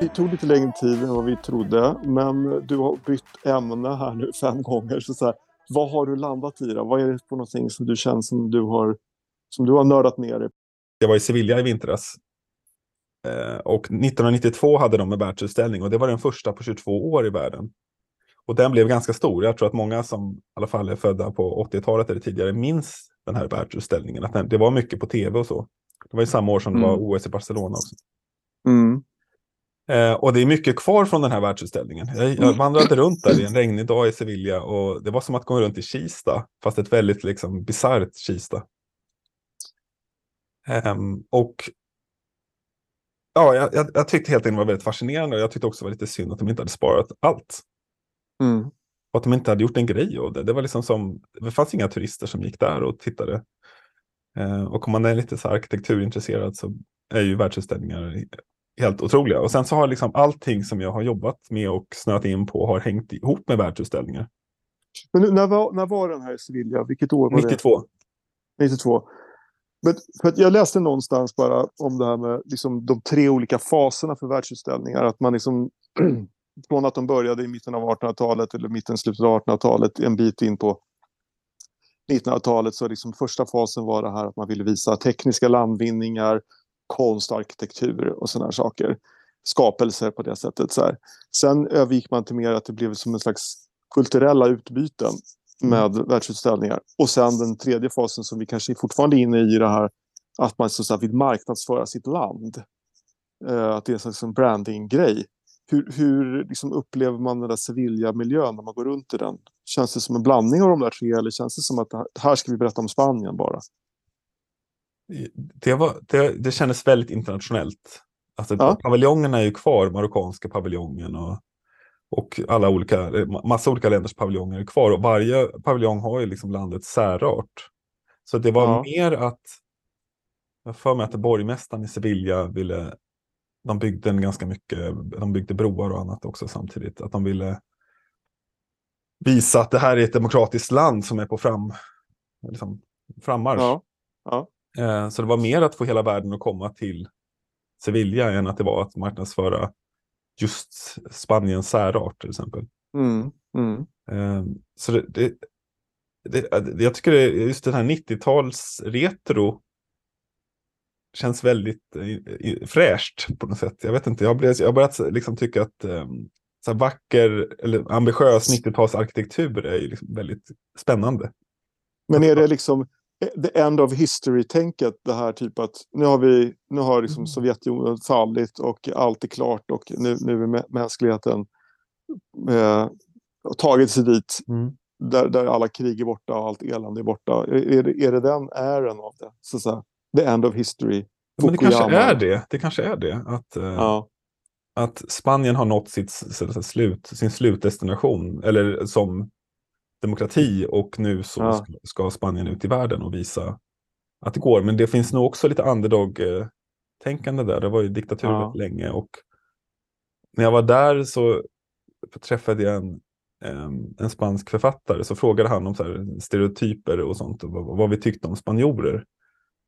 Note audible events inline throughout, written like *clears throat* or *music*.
Det tog lite längre tid än vad vi trodde, men du har bytt ämne här nu fem gånger. Så, så här, vad har du landat i då? Vad är det på någonting som du känner som du har, som du har nördat ner dig Jag var i Sevilla i vintras. Och 1992 hade de en världsutställning och det var den första på 22 år i världen. Och den blev ganska stor. Jag tror att många som i alla fall är födda på 80-talet eller tidigare minns den här världsutställningen. Att den, det var mycket på tv och så. Det var ju samma år som det var Mm. OS i Barcelona också. Mm. Eh, och det är mycket kvar från den här världsutställningen. Jag, jag vandrade runt där i en regnig dag i Sevilla och det var som att gå runt i Kista, fast ett väldigt liksom bisarrt Kista. Ehm, och ja, jag, jag, jag tyckte helt enkelt det var väldigt fascinerande och jag tyckte också det var lite synd att de inte hade sparat allt. Mm. Och att de inte hade gjort en grej av det. Det var liksom som, det fanns inga turister som gick där och tittade. Eh, och om man är lite så arkitekturintresserad så är ju världsutställningar helt otroliga. Och sen så har liksom allting som jag har jobbat med och snöat in på har hängt ihop med världsutställningar. Men nu, när, var, när var den här i Sevilla? Vilket år var 92. det? 92. Men, för att jag läste någonstans bara om det här med liksom, de tre olika faserna för världsutställningar. Att man liksom, *clears throat* från att de började i mitten av 1800-talet eller mitten, slutet av 1800-talet, en bit in på 1900-talet så liksom första fasen var det här att man ville visa tekniska landvinningar, konst, arkitektur och sådana saker. Skapelser på det sättet. Så här. Sen övergick man till mer att det blev som en slags kulturella utbyten med världsutställningar. Och sen den tredje fasen som vi kanske fortfarande är inne i det här att man så att vill marknadsföra sitt land. Eh, att det är en slags branding-grej. Hur, hur liksom upplever man den där Sevilla-miljön när man går runt i den? Känns det som en blandning av de där tre eller känns det som att här, ska vi berätta om Spanien bara? Det, var, det, det kändes väldigt internationellt. Alltså, Ja. Paviljongerna är ju kvar, marockanska paviljongen och, och alla olika, ma- massa olika länders paviljonger är kvar. Och varje paviljong har ju liksom landets särart. Så det var Ja. mer att, jag för mig att borgmästaren i Sevilla ville, de byggde en ganska mycket, de byggde broar och annat också samtidigt. Att de ville visa att det här är ett demokratiskt land som är på fram, liksom, frammarsch. Ja. Ja. Eh, Så det var mer att få hela världen att komma till Sevilla än att det var att marknadsföra just Spaniens särart till exempel. Mm. Mm. Eh, Så det, det, det, jag tycker just den här 90-tals retro känns väldigt eh, fräscht på något sätt. Jag vet inte, jag har börjat, börjat liksom tycka att eh, så vacker eller ambitiös 90-tals arkitektur är ju liksom väldigt spännande. Men är det liksom the end of history-tänket det här typ att nu har vi nu har liksom Mm. Sovjetunionen fallit och allt är klart och nu, nu är mä- mänskligheten eh, tagit sig dit där, där alla krig är borta och allt elände är borta. Är, är, det, den ären av det? Så, så the end of history. Men det kanske Fukuyama. är det. Det kanske är det. Att, eh, Ja. att Spanien har nått sitt, slut, sin slutdestination, eller som demokrati, och nu så Ja. ska, Spanien ut i världen och visa att det går. Men det finns nog också lite underdog-tänkande där. Det var ju diktatur Ja. länge. Och när jag var där så träffade jag en, en spansk författare, så frågade han om så stereotyper och sånt, och vad, vad vi tyckte om spanjorer.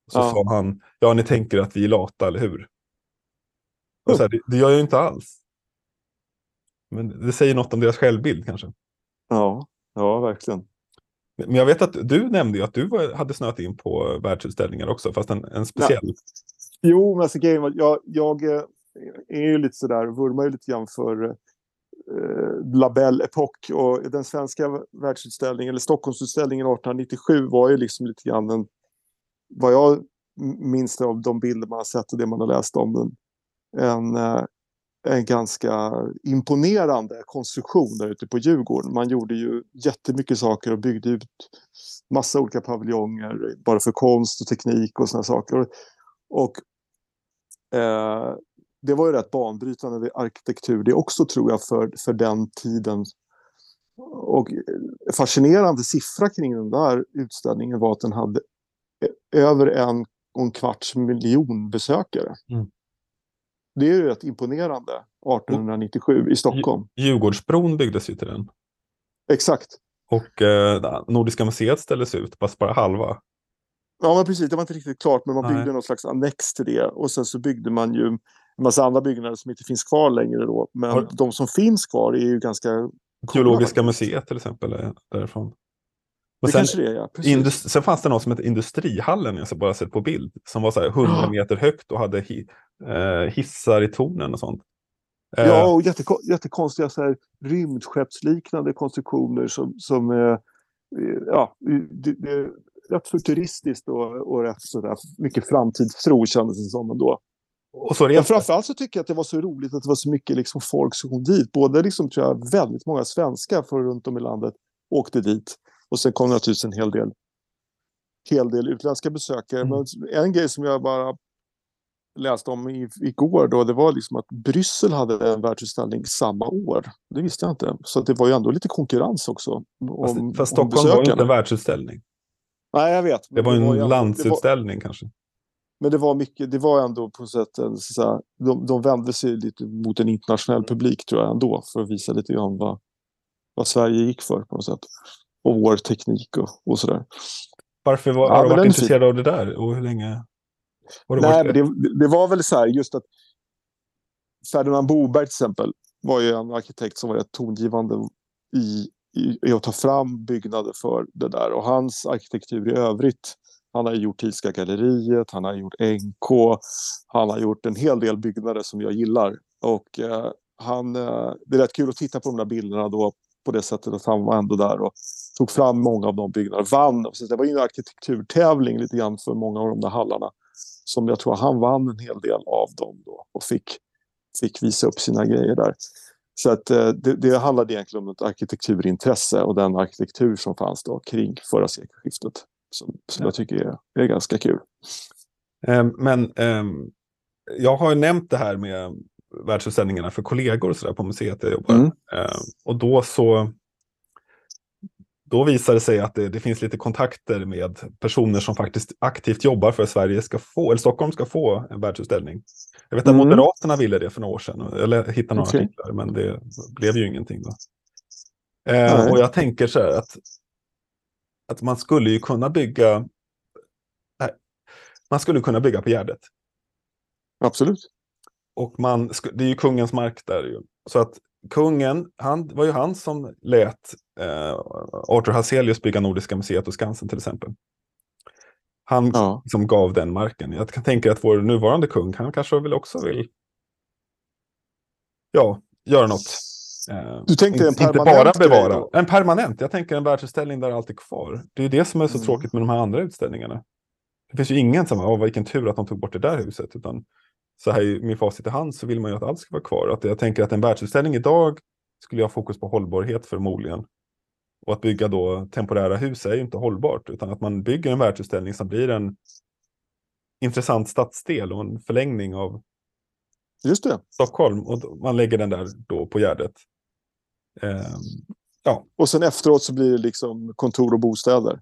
Så Ja. sa han, ja ni tänker att vi är lata, eller hur? Och så här, det, det gör jag ju inte alls. Men det säger något om deras självbild kanske. Ja, ja, verkligen. Men jag vet att du nämnde ju att du var, hade snöat in på världsutställningar också, fast en, en speciell. Jo, men alltså, jag, jag eh, är ju lite sådär, vurmar ju lite grann för eh, La Belle Époque och den svenska världsutställningen, eller Stockholmsutställningen 1897 var ju liksom lite grann en, vad jag minns av de bilder man har sett och det man har läst om den, en, eh, en ganska imponerande konstruktion där ute på Djurgården. Man gjorde ju jättemycket saker och byggde ut massa olika paviljonger bara för konst och teknik och sådana saker. Och, eh, det var ju rätt banbrytande arkitektur det också tror jag för, för den tiden. Och eh, fascinerande siffra kring den där utställningen var att den hade över en och en kvarts miljon besökare. Mm. Det är ju rätt imponerande 1897 i Stockholm. Djurgårdsbron byggdes ju till den. Exakt. Och eh, Nordiska museet ställdes ut, fast bara halva. Ja, men precis. Det var inte riktigt klart, men man Nej. byggde någon slags annex till det. Och sen så byggde man ju en massa andra byggnader som inte finns kvar längre då. Men Har- de som finns kvar är ju ganska... Geologiska museet till exempel är därifrån. Det Men sen, det är, ja. Precis. indus- sen fanns det något som hette Industrihallen, jag har bara sett på bild, som var så här 100 Ja. meter högt och hade hi- eh, hissar i tornen och sånt. Eh, Ja, och jätteko jättekonstiga så här, rymdskeppsliknande konstruktioner som, som eh, ja, det, det är rätt futuristiskt och, och rätt sådär mycket framtidstro kändes det som ändå. och så Men framförallt så tycker jag att det var så roligt att det var så mycket liksom folk som kom dit. Både liksom, tror jag, väldigt många svenskar från runt om i landet åkte dit. Och sen kom naturligtvis en hel del, hel del utländska besökare. Mm. Men en grej som jag bara läste om i, igår då, det var liksom att Bryssel hade en världsutställning samma år. Det visste jag inte. Så det var ju ändå lite konkurrens också. Om, fast Stockholm var ju inte en världsutställning. Nej, jag vet. Det var en det var- landsutställning kanske. Men det var mycket, det var ändå på sätt, så att säga, de, de vände sig lite mot en internationell publik tror jag ändå för att visa lite grann vad, vad Sverige gick för på något sätt. Och vår teknik och, och sådär. Varför var, Ja, har du varit intresserad av det där? Och hur länge? Har du Nej, varit, det, det var väl så här just att Ferdinand Boberg till exempel var ju en arkitekt som var rätt tongivande i, i, i att ta fram byggnader för det där. Och hans arkitektur i övrigt, han har gjort Thielska galleriet, han har gjort NK, han har gjort en hel del byggnader som jag gillar. Och eh, han, eh, det är rätt kul att titta på de där bilderna då på det sättet att han var ändå där och tog fram många av de byggnaderna. Vann, så det var ju en arkitekturtävling lite grann för många av de där hallarna som jag tror han vann en hel del av dem då och fick, fick visa upp sina grejer där. Så att eh, det, det handlade egentligen om ett arkitekturintresse och den arkitektur som fanns då kring förra sekelskiftet. Som, som Ja. jag tycker är, är ganska kul. Ehm, men ehm, jag har ju nämnt det här med världsutställningarna för kollegor och så där på museet där jag jobbar. Mm. Ehm, och då så då visar det sig att det, det finns lite kontakter med personer som faktiskt aktivt jobbar för att Sverige ska få, eller Stockholm ska få en världsutställning. Jag vet att Mm. Moderaterna ville det för några år sedan. Eller hittade några Okej. artiklar, men det blev ju ingenting. Då. Eh, och jag tänker så här att, att man skulle ju kunna bygga nej, man skulle kunna bygga på Gärdet. Absolut. Och man, det är ju kungens mark där ju. Så att kungen, han, det var ju han som lät eh, Arthur Hazelius bygga Nordiska museet och Skansen till exempel. Han Ja. som gav den marken. Jag kan tänka att vår nuvarande kung, han kanske väl också vill ja, göra något. Eh, Du tänkte en inte- inte permanent bara grej bevara. då? En permanent. Jag tänker en världsutställning där allt är kvar. Det är det som är så Mm. tråkigt med de här andra utställningarna. Det finns ju ingen som, åh vilken tur att de tog bort det där huset. Utan så här min facit i hand så vill man ju att allt ska vara kvar. Att jag tänker att en världsutställning idag skulle jag ha fokus på hållbarhet förmodligen. Och att bygga då temporära hus är ju inte hållbart. Utan att man bygger en världsutställning som blir en intressant stadsdel och en förlängning av Just det. Stockholm. Och man lägger den där då på Gärdet. Ehm, ja, Och sen efteråt så blir det liksom kontor och bostäder.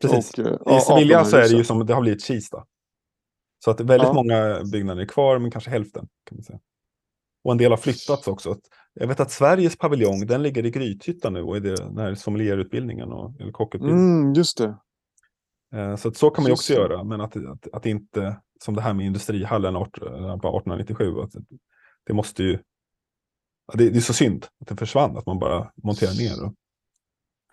precis. Och, eh, I Sevilla så är det ju som det har blivit Kista. Så att väldigt Ja. många byggnader är kvar, men kanske hälften. Kan man säga. Och en del har flyttats också. Jag vet att Sveriges paviljong, den ligger i Grythyttan nu och är det den här sommelierutbildningen och eller kockutbildningen. Mm, just det. Eh, Så att så kan man ju också det. göra, men att, att, att inte, som det här med industrihallen art- eh, på 1897, att det måste ju, det, det är så synd att den försvann, att man bara monterar ner. Och,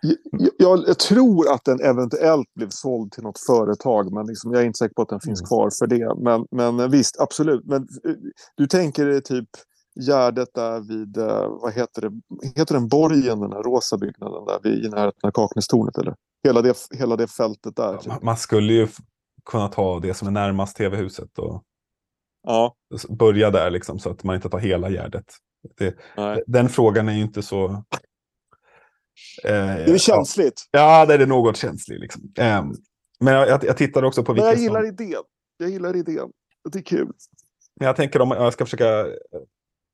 Jag, jag, jag tror att den eventuellt blev såld till något företag, men liksom, jag är inte säker på att den finns Mm. kvar för det. Men, men visst, absolut. Men eh, du tänker dig typ Gärdet där vid, eh, vad heter det, heter den borgen, den här rosa byggnaden där vid, i närheten av Kaknästornet eller? Hela det, hela det fältet där. Typ. man, man skulle ju kunna ta det som är närmast tv-huset och Ja, börja där liksom, så att man inte tar hela Gärdet. Det, den frågan är ju inte så... Eh, Det är känsligt. Ja, det är något känslig. Liksom. Eh, men jag, jag, jag tittar också på Men vilka jag som... gillar idén. Jag gillar idén. Det är kul. Men jag tänker om jag ska försöka eh,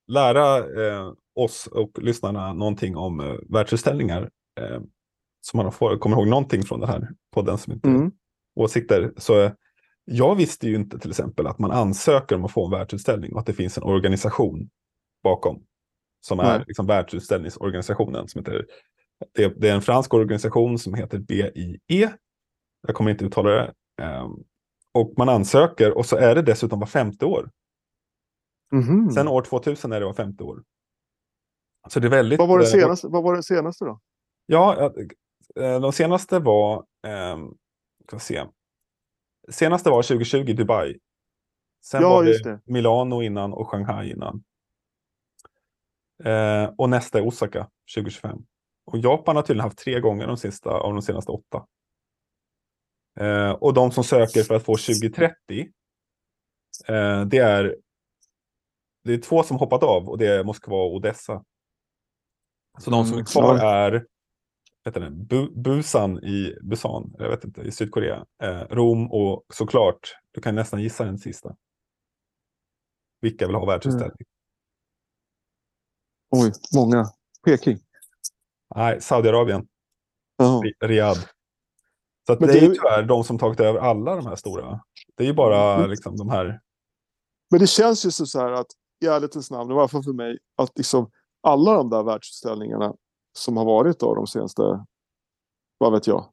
lära eh, oss och lyssnarna någonting om eh, världsutställningar. Eh, så man får, kommer ihåg någonting från den här podden som inte Mm. åsikter. Så eh, jag visste ju inte till exempel att man ansöker om att få en världsutställning och att det finns en organisation bakom. Som är liksom världsutställningsorganisationen. Som heter, det, det är en fransk organisation som heter BIE. Jag kommer inte uttala det. Eh, och man ansöker och så är det dessutom var femte år. Mhm. Sen år 2000 är det var femte år. Så det är väldigt... vad, var den eh, senaste, vad var den senaste då? Ja, eh, de senaste var... Eh, ska se. Senaste var 2020 Dubai. Sen Ja, var det, det. Milano innan och Shanghai innan. Eh, och nästa är Osaka 2025. Och Japan har tydligen haft tre gånger de sista, av de senaste åtta. Eh, och de som söker för att få 2030. Eh, det är det är två som hoppat av och det är Moskva och Odessa. Så de som är Mm, kvar är vet du, Bu Busan i Busan, jag vet inte, i Sydkorea. Eh, Rom och såklart, du kan nästan gissa den sista. Vilka vill ha världsutställning? Oj, många. Peking. Nej, Saudiarabien. Ri- Riyadh. Så det, det är ju tyvärr de som tagit över alla de här stora. Det är ju bara Mm. liksom de här. Men det känns ju så så här att i ärlighetens namn, i alla fall för mig, att liksom alla de där världsutställningarna som har varit då de senaste, vad vet jag,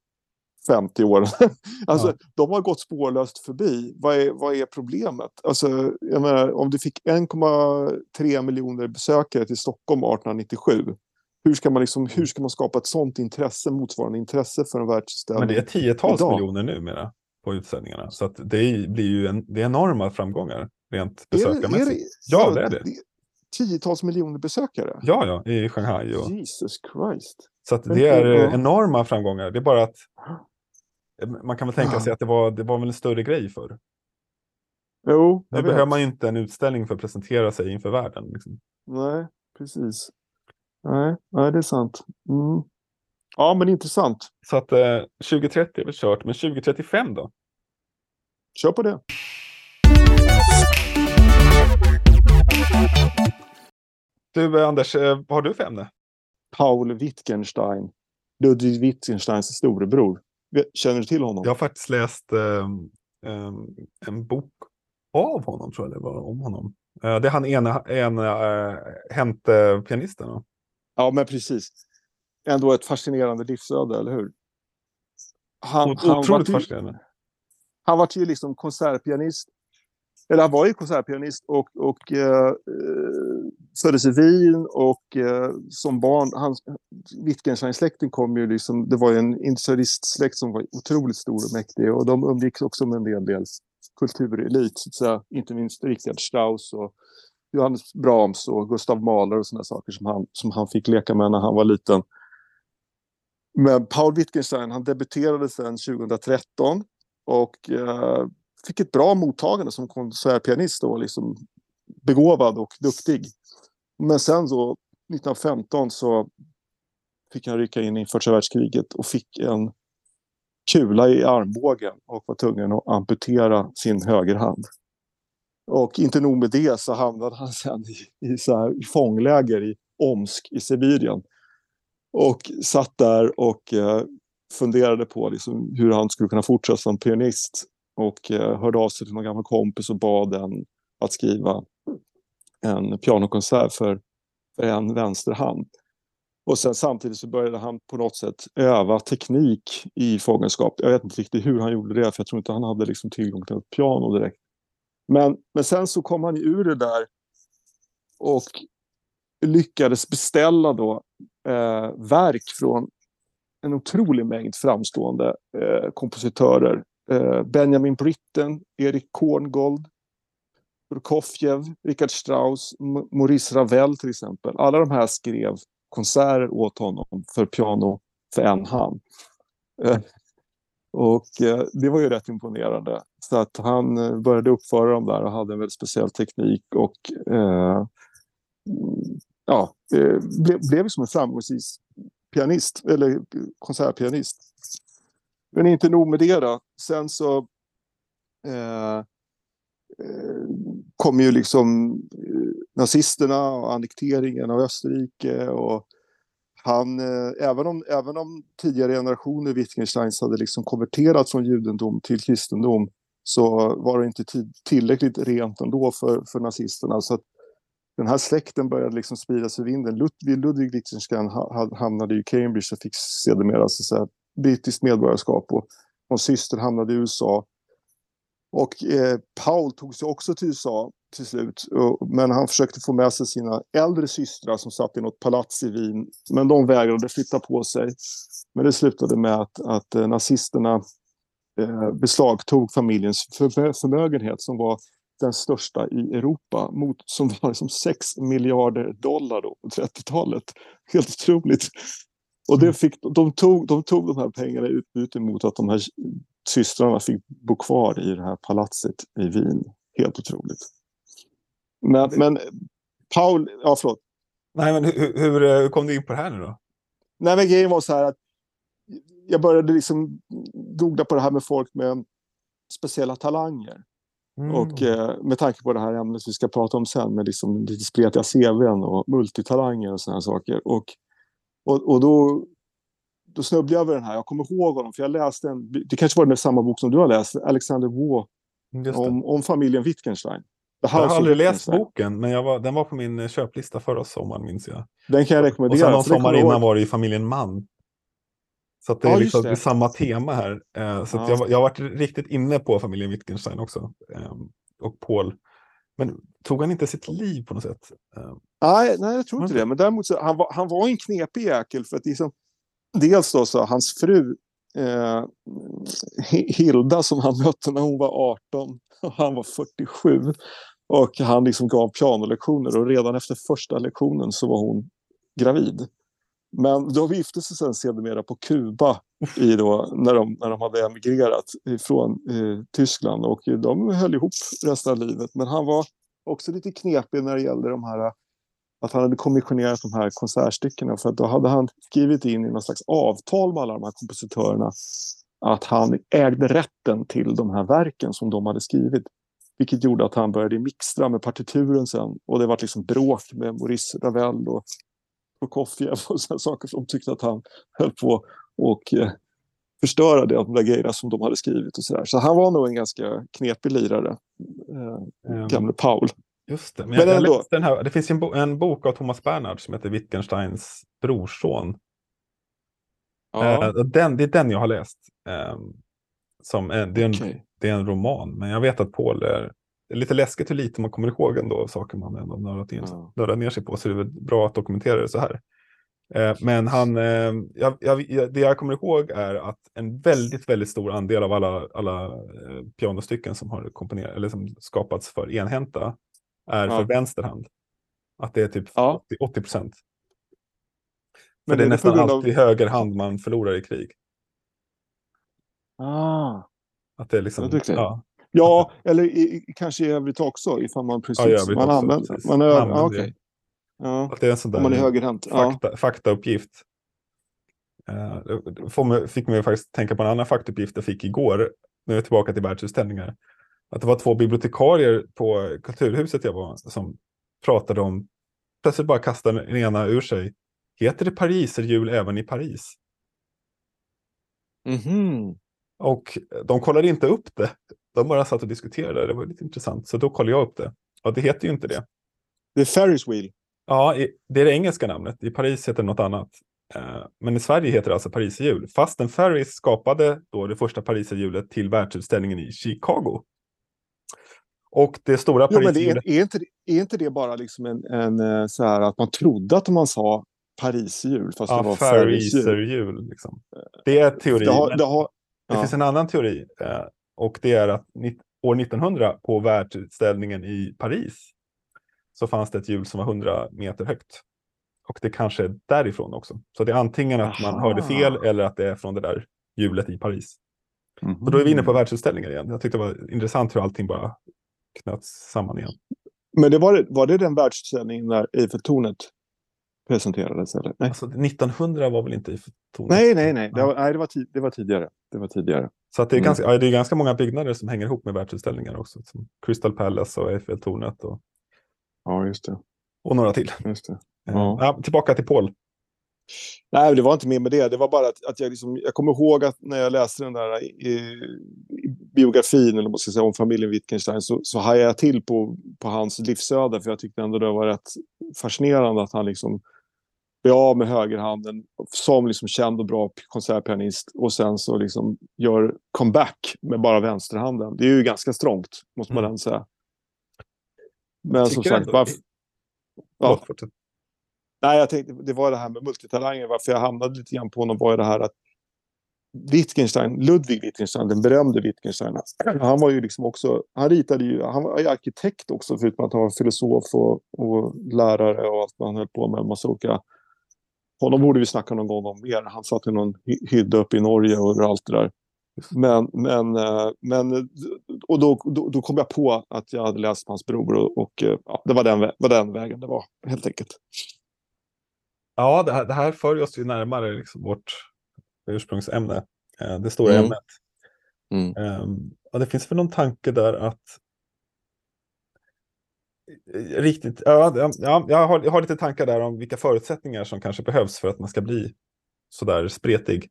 50 åren. *laughs* alltså, Ja. de har gått spårlöst förbi. Vad är, vad är problemet? Alltså, jag menar, om du fick 1,3 miljoner besökare till Stockholm 1897. Hur ska, man liksom, hur ska man skapa ett sånt intresse, motsvarande intresse för en världsutställning? Men det är tiotals idag. miljoner numera på utställningarna. Så att det blir ju en, det är enorma framgångar rent är det, är besökarmässigt. det, Ja, det är det. Tiotals miljoner besökare? Ja, ja, i Shanghai. Och, Jesus Christ. så att det är ja. enorma framgångar. Det är bara att man kan väl tänka sig att det var, det var väl en större grej för. Jo, Nu behöver man ju inte en utställning för att presentera sig inför världen. Liksom. Nej, precis. Nej, nej, det är sant. Mm. Ja, men intressant. Så att eh, 2030 är väl kört, men 2035 då? Kör på det. Du eh, Anders, eh, vad har du för ämne? Paul Wittgenstein. Ludwig Wittgensteins storebror. Känner du till honom? Jag har faktiskt läst ehm, en bok av honom, tror jag det var, om honom. Eh, det är han ena, ena uh, Hente-pianisten. va? Ja, men precis. Ändå ett fascinerande livsöde, eller hur? Han, Ot- han, Otroligt var ju, fascinerande. han var ju liksom konsertpianist. Eller han var ju konsertpianist och, och eh, eh, föddes i Wien och eh, som barn, hans, Wittgenstein-släkten kom ju liksom, det var ju en industrialistsläkt som var otroligt stor och mäktig och de umgicks också med en del, del kulturelit, så att säga. inte minst Richard Strauss och Johannes Brahms och Gustav Mahler och sådana saker som han, som han fick leka med när han var liten. Men Paul Wittgenstein, han debuterade sedan 2013 och eh, fick ett bra mottagande som konsertpianist och var liksom begåvad och duktig. Men sen så 1915 så fick han rycka in i första världskriget och fick en kula i armbågen och var tvungen att amputera sin högerhand. Och inte nog med det så hamnade han sen i, i, så här, i fångläger i Omsk i Sibirien. Och satt där och eh, funderade på liksom, hur han skulle kunna fortsätta som pianist. Och eh, hörde av sig till någon gammal kompis och bad den att skriva en pianokonsert för, för en vänsterhand. Och sen samtidigt så började han på något sätt öva teknik i fångenskap. Jag vet inte riktigt hur han gjorde det, för jag tror inte han hade liksom tillgång till ett piano direkt. Men, men sen så kom han ju ur det där och lyckades beställa då eh, verk från en otrolig mängd framstående eh, kompositörer. Eh, Benjamin Britten, Erik Korngold, Prokofjev, Richard Strauss, M- Maurice Ravel till exempel. Alla de här skrev konserter åt honom för piano för en hand. Eh, och eh, det var ju rätt imponerande. Så att han eh, började uppföra dem där och hade en väldigt speciell teknik och eh, ja, eh, blev, blev som en framgångsrik pianist, eller konsertpianist. Men inte nog med det då. Sen så eh, eh kom ju liksom nazisterna och annekteringen av Österrike och han, eh, även, om, även om tidigare generationer Wittgensteins hade liksom konverterat från judendom till kristendom så var det inte tillräckligt rent ändå för, för nazisterna. Så att den här släkten började liksom spridas i vinden. Ludwig, Ludwig Wittgenstein hamnade i Cambridge och fick sedermera så säga, brittiskt medborgarskap. Och hans syster hamnade i USA. Och eh, Paul tog sig också till USA till slut. Men han försökte få med sig sina äldre systrar som satt i något palats i Wien. Men de vägrade flytta på sig. Men det slutade med att, att eh, nazisterna beslagtog familjens förmögenhet som var den största i Europa, mot, som var liksom 6 miljarder dollar då, på 30-talet. Helt otroligt. Och det mm. fick, de, tog, de tog de här pengarna i utbyte mot att de här systrarna fick bo kvar i det här palatset i Wien. Helt otroligt. Men, men Paul, ja förlåt. Nej, men hur, hur, hur kom du in på det här nu då? Nej, men grejen var så här att jag började liksom googla på det här med folk med speciella talanger. Mm. Och eh, med tanke på det här ämnet vi ska prata om sen med liksom lite spretiga CVn och multitalanger och sådana saker. Och, och, och då, då snubblade jag över den här. Jag kommer ihåg honom för jag läste en, det kanske var den samma bok som du har läst, Alexander Waugh, om, om familjen Wittgenstein. Jag har aldrig läst boken, men var, den var på min eh, köplista förra sommaren minns jag. Den kan jag rekommendera. Och sen någon sommar innan var det i familjen Mann. Så det är ja, liksom det. samma tema här. Eh, så ja. jag, jag har varit riktigt inne på familjen Wittgenstein också. Eh, och Paul. Men tog han inte sitt liv på något sätt? Eh, nej, nej, jag tror inte det. Men däremot så han var han var en knepig jäkel. För att liksom, dels då så hans fru eh, Hilda som han mötte när hon var 18 och *laughs* han var 47. Och han liksom gav pianolektioner och redan efter första lektionen så var hon gravid. Men de gifte sig sen sedermera på Kuba i då, när, de, när de hade emigrerat från eh, Tyskland och de höll ihop resten av livet. Men han var också lite knepig när det gällde de här att han hade kommissionerat de här konsertstyckena för att då hade han skrivit in i någon slags avtal med alla de här kompositörerna att han ägde rätten till de här verken som de hade skrivit. Vilket gjorde att han började mixtra med partituren sen och det var liksom bråk med Maurice Ravel och Prokofjev och *laughs* sådana saker som tyckte att han höll på och eh, förstöra det, de där grejerna som de hade skrivit och sådär. Så han var nog en ganska knepig lirare, eh, gamle Paul. Just det, men, men jag, ändå... jag den här, det finns en, bo en, bok av Thomas Bernhard som heter Wittgensteins brorson. Ja. Eh, den, det är den jag har läst. Eh, som, eh, det, är en, okay. det är en roman, men jag vet att Paul är det är lite läskigt hur lite man kommer ihåg ändå saker man ändå nördat, in, ja. nördat ner sig på. Så det är bra att dokumentera det så här. Eh, men han, eh, jag, jag, det jag kommer ihåg är att en väldigt, väldigt stor andel av alla, alla eh, pianostycken som har komponerat, eller som skapats för enhänta är ja. för vänster hand. Att det är typ ja. 80 procent. För det är, nästan alltid av... höger hand man förlorar i krig. Ah. Att det är liksom, ja. Ja, eller i, kanske i övrigt också ifall man precis ja, man använder. Precis. Man är, använder okay. ja. Att det är en sån där Om man är högerhänt. Fakta, ja. Faktauppgift. Uh, mig, fick mig faktiskt tänka på en annan faktauppgift jag fick igår. Nu är jag tillbaka till världsutställningar. Att det var två bibliotekarier på Kulturhuset jag var som pratade om, plötsligt bara kastade den ena ur sig. Heter det pariserhjul även i Paris? Mm -hmm. Och de kollade inte upp det. De bara satt och diskuterade. Det var lite intressant. Så då kollade jag upp det. Och det heter ju inte det. Det är Ferris wheel. Ja, det är det engelska namnet. I Paris heter det något annat. Eh, men i Sverige heter det alltså Pariserhjul. Fastän Ferris skapade då det första Pariserhjulet till världsutställningen i Chicago. Och det stora Pariserhjulet... är, är, inte, är inte det bara liksom en, en eh, så här att man trodde att man sa Pariserhjul fast ja, det var Ferris-hjul. Liksom. Det är teori. Det, har, det, har, det finns en annan teori eh, och det är att år 1900 på världsutställningen i Paris så fanns det ett hjul som var 100 meter högt. Och det kanske är därifrån också. Så det är antingen att Aha. man hörde fel eller att det är från det där hjulet i Paris. Mm -hmm. Och då är vi inne på världsutställningen igen. Jag tyckte det var intressant hur allting bara knöts samman igen. Men det var, var det den världsutställningen där Eiffeltornet presenterades? Eller? Nej. Alltså, 1900 var väl inte Eiffeltornet? Nej, nej, nej. Det var, nej, det var, det var tidigare. Det var tidigare. Så att det, är mm. ganska, ja, det är ganska många byggnader som hänger ihop med världsutställningar också. Som Crystal Palace och Eiffeltornet. Och, ja, just det. Och några till. Just det. Eh, ja. Ja, tillbaka till Paul. Nej, det var inte mer med det. Det var bara att, att jag, liksom, jag kommer ihåg att när jag läste den där i, i biografin eller måste säga, om familjen Wittgenstein så, så hajade jag till på, på hans livsöde. För jag tyckte ändå det var rätt fascinerande att han liksom bli av med högerhanden som liksom känd och bra konsertpianist och sen så liksom gör comeback med bara vänsterhanden. Det är ju ganska strångt, måste man Mm. säga. Men som sagt, varför... Ja. Nej, jag tänkte, det var det här med multitalanger. Varför jag hamnade lite grann på honom var ju det här att Wittgenstein, Ludwig Wittgenstein, den berömde Wittgenstein, han var ju liksom också, han ritade ju, han var ju arkitekt också förutom att han var filosof och, och lärare och allt vad han höll på med, en massa olika. Honom borde vi snacka någon gång om mer. Han satt i någon hy- hydda uppe i Norge och allt det där. Men, men, eh, men och då, då, då kom jag på att jag hade läst hans bror och, och eh, ja, det var den, var den vägen det var, helt enkelt. Ja, det här, det här för oss ju närmare liksom vårt ursprungsämne. eh, Det stora Mm. ämnet. Mm. Och det finns väl någon tanke där att eh, Riktigt, ja, ja jag, har, jag har lite tankar där om vilka förutsättningar som kanske behövs för att man ska bli sådär spretig.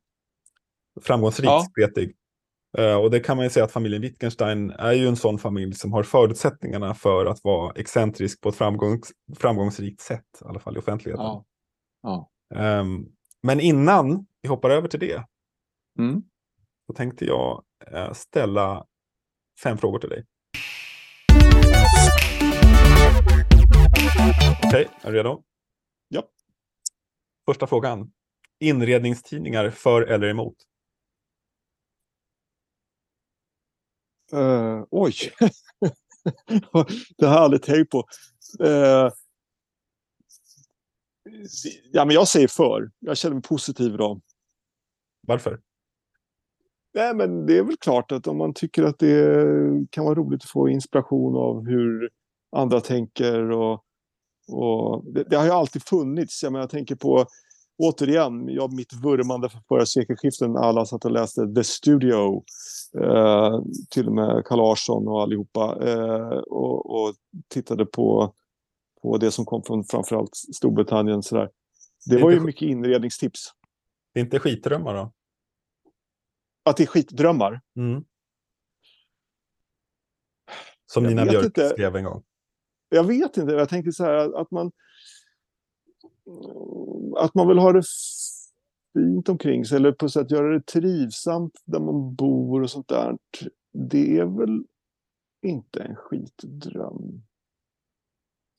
Framgångsrikt Ja. spretig. Eh, och det kan man ju säga att familjen Wittgenstein är ju en sån familj som har förutsättningarna för att vara excentrisk på ett framgångs, framgångsrikt sätt, i alla fall i offentligheten. Ja. Ja. Ehm, men innan vi hoppar över till det, Mm. så tänkte jag eh, ställa fem frågor till dig. Okej, är du redo? Ja. Första frågan. Inredningstidningar för eller emot? Eh, oj! *laughs* det har jag aldrig tänkt på. Eh, ja, men jag säger för. Jag känner mig positiv idag. Varför? Nej, men det är väl klart att om man tycker att det kan vara roligt att få inspiration av hur andra tänker och, och det, det har ju alltid funnits. Jag, menar, jag tänker på återigen, jag, mitt vurmande för förra sekelskiftet när alla satt och läste The Studio. Eh, till och med Carl Larsson och allihopa. Eh, och, och tittade på, på det som kom från framförallt Storbritannien. Sådär. Det Det var ju mycket inredningstips. Det är inte skitdrömmar då? Att det är skitdrömmar. Mm. Som Jag Nina Björk inte. skrev en gång. Jag vet inte. Jag tänker så här att man... Att man vill ha det fint omkring sig eller på sätt göra det trivsamt där man bor och sånt där. Det är väl inte en skitdröm.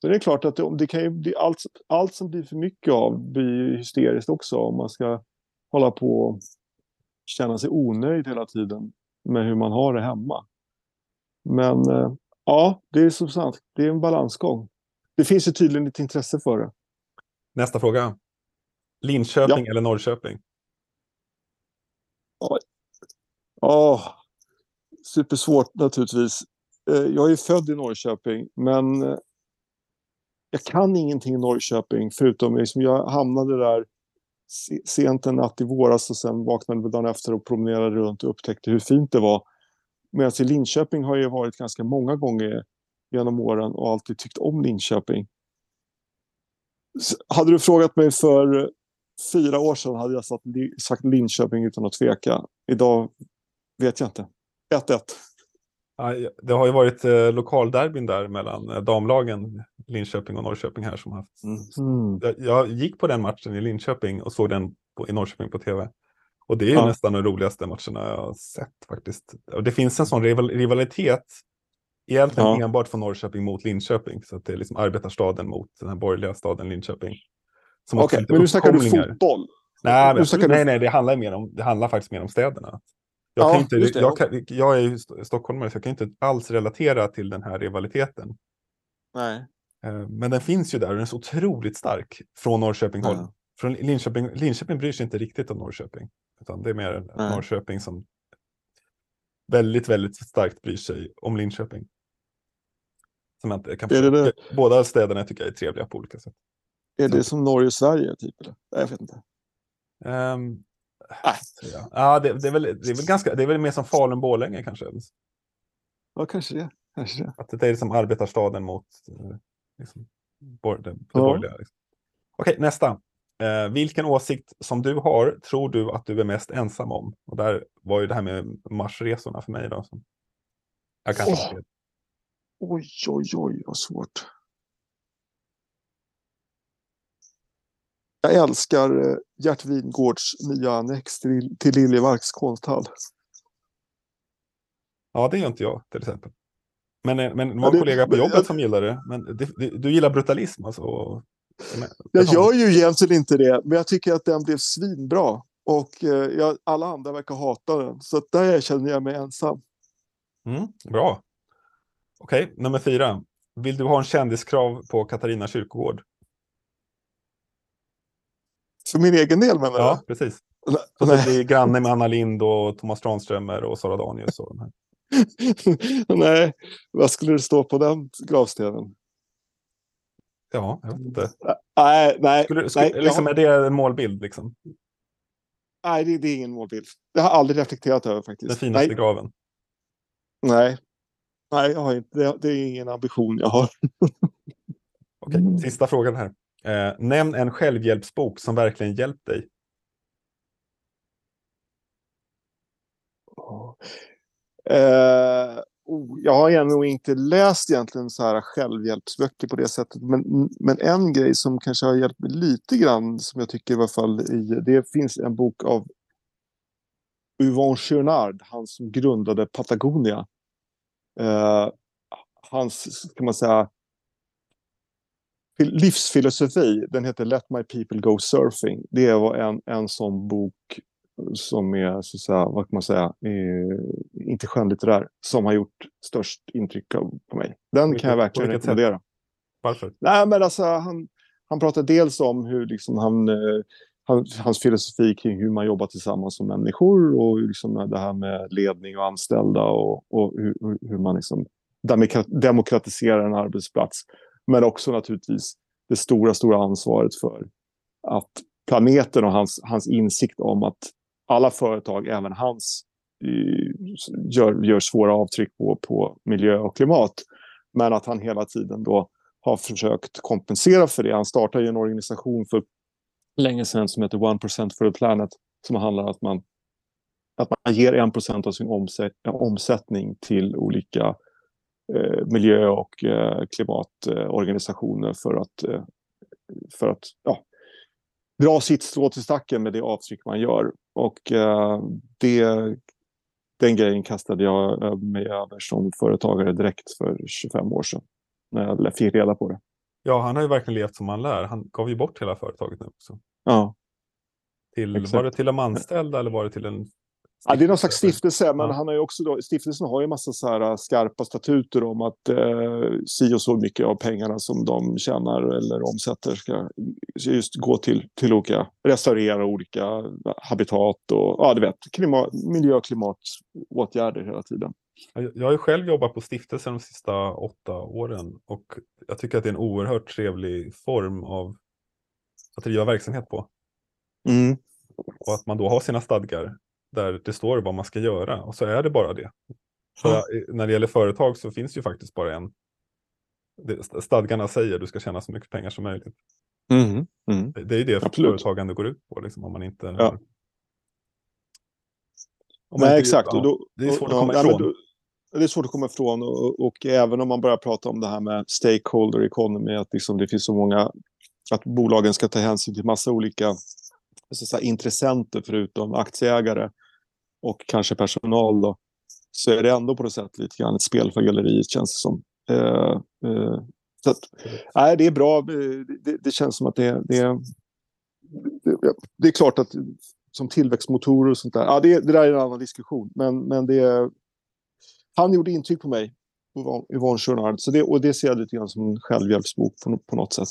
Så det är klart att det, det kan ju allt, allt som blir för mycket av blir ju hysteriskt också om man ska hålla på och känna sig onöjd hela tiden med hur man har det hemma. Men eh, ja, det är som sagt, det är en balansgång. Det finns ju tydligen ett intresse för det. Nästa fråga. Linköping eller Norrköping? Ja, supersvårt naturligtvis. Eh, Jag är född i Norrköping, men eh, jag kan ingenting i Norrköping förutom liksom jag hamnade där se- sent en natt i våras och sen vaknade vi dagen efter och promenerade runt och upptäckte hur fint det var. Medan i Linköping har jag varit ganska många gånger genom åren och alltid tyckt om Linköping. Hade du frågat mig för fyra år sedan hade jag sagt, Linköping utan att tveka. Idag vet jag inte. 1-1. Ja, det har ju varit eh, lokalderbyn där mellan eh, damlagen Linköping och Norrköping här som haft. Mm. Jag, jag gick på den matchen i Linköping och såg den på, i Norrköping på tv. Och det är ju Ja. nästan de roligaste matcherna jag har sett faktiskt. Och det finns en sån rival, rivalitet egentligen Ja. enbart från Norrköping mot Linköping. Så att det är liksom arbetarstaden mot den här borgerliga staden Linköping. Okej, lite men nu snackar du fotboll. Nej, men, snackar du- nej, nej, det handlar, mer om, det handlar faktiskt mer om städerna. Jag, Ja, inte, jag, kan, jag är ju st- stockholmare så jag kan inte alls relatera till den här rivaliteten. Nej. Eh, Men den finns ju där och den är så otroligt stark från Norrköping håll. Ja. Från Linköping, Linköping bryr sig inte riktigt om Norrköping. Utan det är mer Nej. Norrköping som väldigt, väldigt starkt bryr sig om Linköping. Som jag inte kan Är det det? Båda städerna tycker jag är trevliga på olika sätt. Är det som Norge och Sverige? Typ, eller? Nej, Jag vet inte. Um, Nej. ja, ja det, det, är väl, det, är väl ganska, det är väl mer som Falun-Borlänge kanske. Ja, kanske det. Kanske det. Att det är liksom arbetarstaden mot eh, liksom, bor, det, det Ja. borgerliga. Liksom. Okej, nästa. Eh, vilken åsikt som du har tror du att du är mest ensam om? Och där var ju det här med marsresorna för mig. Då, jag kanske Åh. Oj, oj, oj, vad svårt. Jag älskar eh, Gert Wingårds nya annex till, till Liljemarks konsthall. Ja, det gör inte jag till exempel. Men, eh, men det var Ja, en det- kollega på jobbet jag- som gillar det. Men det, det, du gillar brutalism alltså? och- Jag gör ju egentligen inte det, men jag tycker att den blev svinbra. Och eh, jag, alla andra verkar hata den. Så där känner jag mig ensam. Mm, bra. Okej, nummer fyra. Vill du ha en kändiskrav på Katarina kyrkogård? För min egen del menar Ja, precis. Så att bli granne med Anna Lind och Thomas Tranströmer och Sara Danius. Och. *laughs* Nej, vad skulle det stå på den gravstenen? Ja, jag vet inte. Nej, nej, Skulle, skulle, nej, jag liksom, har- Är det en målbild? Liksom? nej det, det är ingen målbild. Det har jag aldrig reflekterat över faktiskt. Den finaste nej, graven? nej, nej jag har inte, det, det är ingen ambition jag har. *laughs* Okej, Mm. sista frågan här. Eh, nämn en självhjälpsbok som verkligen hjälpt dig. Eh, oh, jag har nog inte läst egentligen så här självhjälpsböcker på det sättet. Men, men en grej som kanske har hjälpt mig lite grann, som jag tycker i alla fall, i, det finns en bok av Yvon Chouinard, han som grundade Patagonia. Eh, hans, kan man säga, livsfilosofi, den heter Let My People Go Surfing. Det var en, en sån bok som är, så att säga, vad kan man säga, eh, inte skönlitterär, som har gjort störst intryck på mig. Den Vilket- kan jag verkligen sätt? rekommendera. Varför? Nej, men alltså, han, han pratar dels om hur liksom, han, eh, han, hans filosofi kring hur man jobbar tillsammans som människor och liksom, det här med ledning och anställda och, och hur, hur- man liksom demokra- demokratiserar en arbetsplats. Men också naturligtvis det stora, stora ansvaret för att planeten och hans, hans insikt om att alla företag, även hans, gör, gör svåra avtryck på, på miljö och klimat. Men att han hela tiden då har försökt kompensera för det. Han startade ju en organisation för länge sedan som heter One Percent for the planet. Som handlar om att man, att man ger 1% av sin omsätt, omsättning till olika eh, miljö och eh, klimatorganisationer för att, eh, för att ja, dra sitt strå till stacken med det avtryck man gör. Och eh, det, den grejen kastade jag mig över som företagare direkt för 25 år sedan. När jag fick reda på det. Ja, han har ju verkligen levt som man lär. Han gav ju bort hela företaget nu också. Ja. Till, Exakt. var det till de anställda eller var det till en... Ja, det är någon slags stiftelse, men han har ju också då, stiftelsen har ju massa så här äh, skarpa statuter om att eh, si och så mycket av pengarna som de tjänar eller omsätter ska just gå till, till olika, restaurera olika habitat och ja, du vet, klimat, miljö och klimatåtgärder hela tiden. Jag jag har ju själv jobbat på stiftelsen de sista åtta åren och jag tycker att det är en oerhört trevlig form av att driva verksamhet på. Mm. Och att man då har sina stadgar där det står vad man ska göra och så är det bara det. För när det gäller företag så finns ju faktiskt bara en. Stadgarna säger att du ska tjäna så mycket pengar som möjligt. Mm. Mm. Det det är ju det Absolut. företagande går ut på. Liksom, om man inte... Ja. Om man Nej, inte- exakt. ja, Och då, det är svårt att ja, komma nej, ifrån. då- Det är svårt att komma ifrån och, och även om man börjar prata om det här med stakeholder economy, att liksom det finns så många, att bolagen ska ta hänsyn till massa olika så att säga, intressenter förutom aktieägare och kanske personal då, så är det ändå på något sätt lite grann ett spel för galleriet känns det som. Eh, eh, så att, nej, det är bra. Eh, det, det känns som att det, det, det, det är klart att som tillväxtmotorer och sånt där. Ja, det, det där är en annan diskussion. Men, men det, han gjorde intryck på mig, Yvonne- Yvonne Chouinard. Så det, och det ser jag lite grann som en självhjälpsbok på, på något sätt.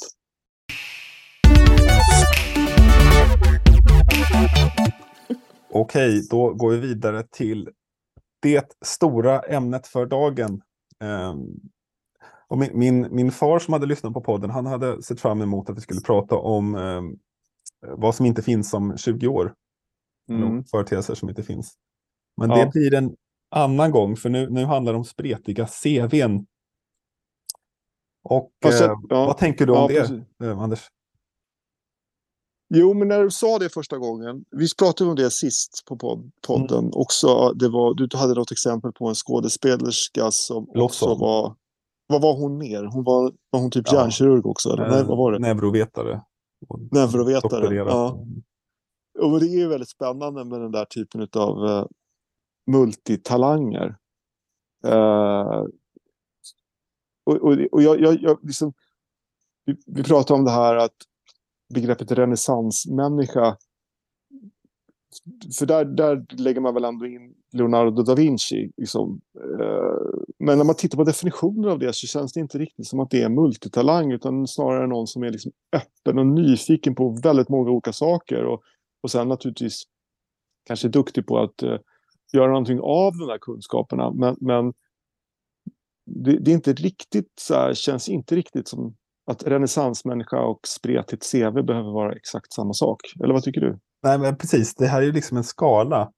Okej, då går vi vidare till det stora ämnet för dagen. Ehm, och min, min, min far som hade lyssnat på podden, han hade sett fram emot att vi skulle prata om ehm, vad som inte finns om 20 år. Mm. Företeelser som inte finns. Men Ja. det blir en annan gång, för nu, nu handlar det om spretiga CVn. Och eh, ja. vad tänker du om Ja, det, precis. eh, Anders? Jo, men när du sa det första gången. Vi pratade om det sist på pod, podden Mm. också. Det var, du hade något exempel på en skådespelerska som också var... Vad var hon mer? Hon var, var hon typ Ja. hjärnkirurg också? Eller? Nej, Eh, vad var det? Neurovetare. Doktorerat. Ja. Och det är ju väldigt spännande med den där typen av uh, multitalanger. Uh, och, och, och jag, jag, jag liksom, vi, vi pratar om det här att begreppet renässansmänniska. För där, där lägger man väl ändå in Leonardo da Vinci. Liksom. Eh, men när man tittar på definitioner av det så känns det inte riktigt som att det är multitalang utan snarare någon som är liksom öppen och nyfiken på väldigt många olika saker. Och, och sen naturligtvis kanske duktig på att uh, göra någonting av de där kunskaperna. Men, men det, det, är inte riktigt så här, känns inte riktigt som att renässansmänniska och spretigt CV behöver vara exakt samma sak. Eller vad tycker du? Nej, men precis. Det här är ju liksom en skala.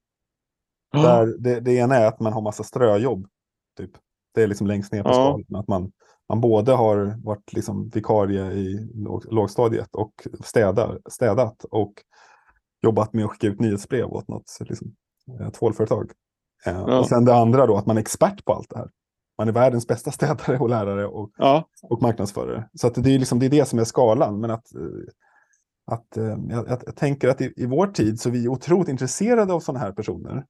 Ja. Där det, det ena är att man har massa ströjobb. Typ. Det är liksom längst ner på Ja. skalan. Att man, man både har varit liksom vikarie i låg, lågstadiet och städar, städat och jobbat med att skicka ut nyhetsbrev åt något liksom, tvålföretag. Eh. Och sen det andra då, att man är expert på allt det här. Man är världens bästa städare och lärare och, Ja, och marknadsförare. Så att det, är liksom, det är det som är skalan. Men att, eh, att, eh, jag, jag, tänker att i, i vår tid så är vi otroligt intresserade av sådana här personer.